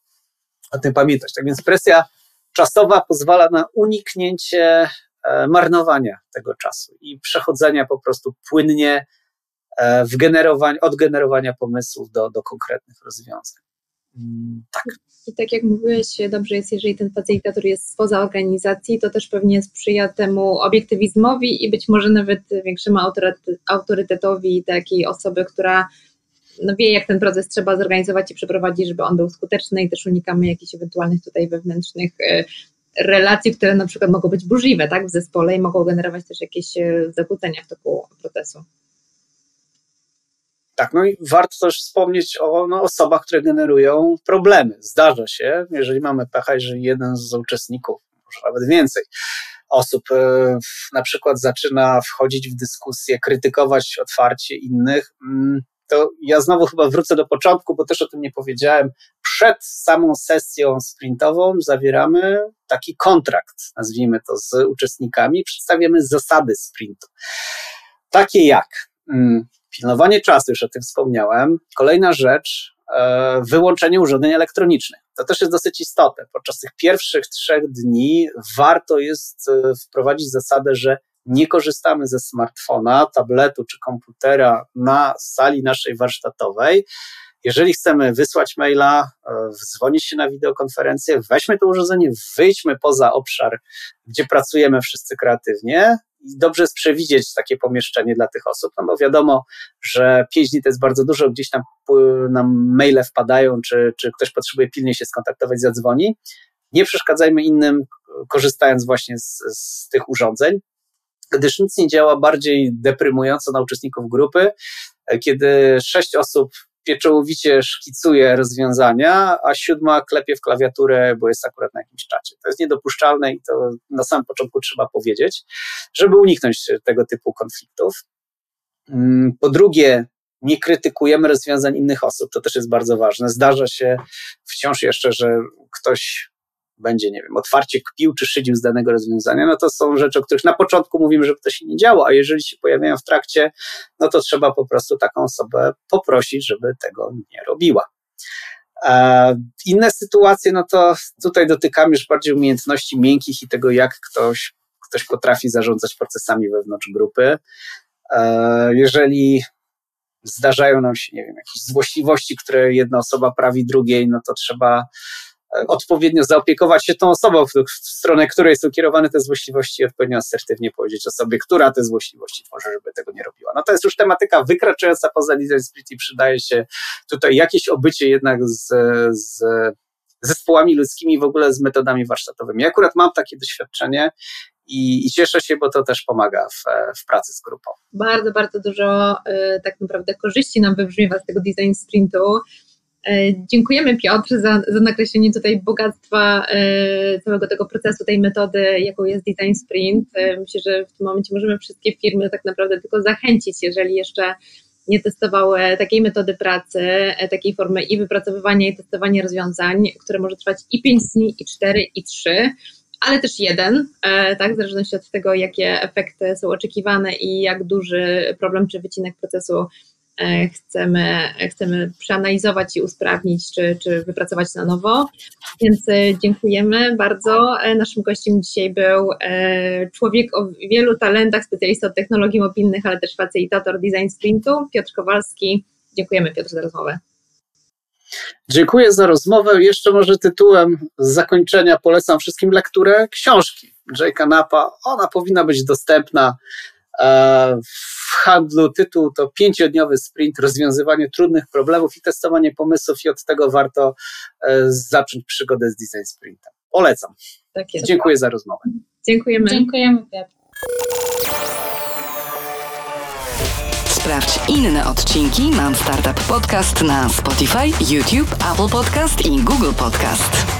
o tym pamiętać. Tak więc presja czasowa pozwala na uniknięcie e, marnowania tego czasu i przechodzenia po prostu płynnie e, w od generowania pomysłów do, do konkretnych rozwiązań. Mm, tak. I tak jak mówiłeś, dobrze jest, jeżeli ten facylitator jest spoza organizacji, to też pewnie sprzyja temu obiektywizmowi i być może nawet większemu autorytetowi takiej osoby, która no wie, jak ten proces trzeba zorganizować i przeprowadzić, żeby on był skuteczny i też unikamy jakichś ewentualnych tutaj wewnętrznych e, relacji, które na przykład mogą być burzliwe tak, w zespole i mogą generować też jakieś e, zakłócenia w toku procesu. Tak, no i warto też wspomnieć o no, osobach, które generują problemy. Zdarza się, jeżeli mamy pecha, jeżeli jeden z uczestników, może nawet więcej osób e, na przykład zaczyna wchodzić w dyskusję, krytykować otwarcie innych, mm, to ja znowu chyba wrócę do początku, bo też o tym nie powiedziałem. Przed samą sesją sprintową zawieramy taki kontrakt, nazwijmy to, z uczestnikami, przedstawiamy zasady sprintu. Takie jak mm, pilnowanie czasu, już o tym wspomniałem. Kolejna rzecz, e, wyłączenie urządzeń elektronicznych. To też jest dosyć istotne. Podczas tych pierwszych trzech dni warto jest e, wprowadzić zasadę, że nie korzystamy ze smartfona, tabletu czy komputera na sali naszej warsztatowej. Jeżeli chcemy wysłać maila, e, dzwonić się na wideokonferencję, weźmy to urządzenie, wyjdźmy poza obszar, gdzie pracujemy wszyscy kreatywnie i dobrze jest przewidzieć takie pomieszczenie dla tych osób, no bo wiadomo, że pięć dni to jest bardzo dużo, gdzieś tam nam maile wpadają, czy, czy ktoś potrzebuje pilnie się skontaktować, zadzwoni. Nie przeszkadzajmy innym, korzystając właśnie z, z tych urządzeń, gdyż nic nie działa bardziej deprymująco na uczestników grupy, kiedy sześć osób pieczołowicie szkicuje rozwiązania, a siódma klepie w klawiaturę, bo jest akurat na jakimś czacie. To jest niedopuszczalne i to na samym początku trzeba powiedzieć, żeby uniknąć tego typu konfliktów. Mm, po drugie, nie krytykujemy rozwiązań innych osób, to też jest bardzo ważne. Zdarza się wciąż jeszcze, że ktoś będzie, nie wiem, otwarcie kpił czy szydził z danego rozwiązania, no to są rzeczy, o których na początku mówimy, żeby to się nie działo, a jeżeli się pojawiają w trakcie, no to trzeba po prostu taką osobę poprosić, żeby tego nie robiła. Inne sytuacje, no to tutaj dotykamy już bardziej umiejętności miękkich i tego, jak ktoś, ktoś potrafi zarządzać procesami wewnątrz grupy. Jeżeli zdarzają nam się, nie wiem, jakieś złośliwości, które jedna osoba prawi drugiej, no to trzeba odpowiednio zaopiekować się tą osobą, w stronę której są kierowane te złośliwości i odpowiednio asertywnie powiedzieć osobie, która te złośliwości tworzy, żeby tego nie robiła. No to jest już tematyka wykraczająca poza design sprint i przydaje się tutaj jakieś obycie jednak z, z zespołami ludzkimi, w ogóle z metodami warsztatowymi. Ja akurat mam takie doświadczenie i, i, cieszę się, bo to też pomaga w, w pracy z grupą. Bardzo, bardzo dużo y, tak naprawdę korzyści nam wybrzmiewa z tego design sprintu. E, dziękujemy Piotr za, za nakreślenie tutaj bogactwa e, całego tego procesu, tej metody, jaką jest Design Sprint. E, myślę, że w tym momencie możemy wszystkie firmy tak naprawdę tylko zachęcić, jeżeli jeszcze nie testowały takiej metody pracy, takiej formy i wypracowywania i testowania rozwiązań, które może trwać i 5 dni, i 4, i 3, ale też jeden, tak, w zależności od tego, jakie efekty są oczekiwane i jak duży problem czy wycinek procesu chcemy, chcemy przeanalizować i usprawnić, czy, czy wypracować na nowo. Więc e, dziękujemy bardzo. E, naszym gościem dzisiaj był człowiek o wielu talentach, specjalista od technologii mobilnych, ale też facilitator design sprintu, Piotr Kowalski. Dziękujemy Piotr za rozmowę. Dziękuję za rozmowę. Jeszcze może tytułem zakończenia polecam wszystkim lekturę książki Jake'a Napa. Ona powinna być dostępna w handlu tytuł to pięciodniowy sprint, rozwiązywanie trudnych problemów i testowanie pomysłów i od tego warto e, zacząć przygodę z design sprintem. Polecam. Tak Dziękuję za rozmowę. Dziękujemy. Dziękujemy. Sprawdź inne odcinki Mam Startup Podcast na Spotify, YouTube, Apple Podcast i Google Podcast.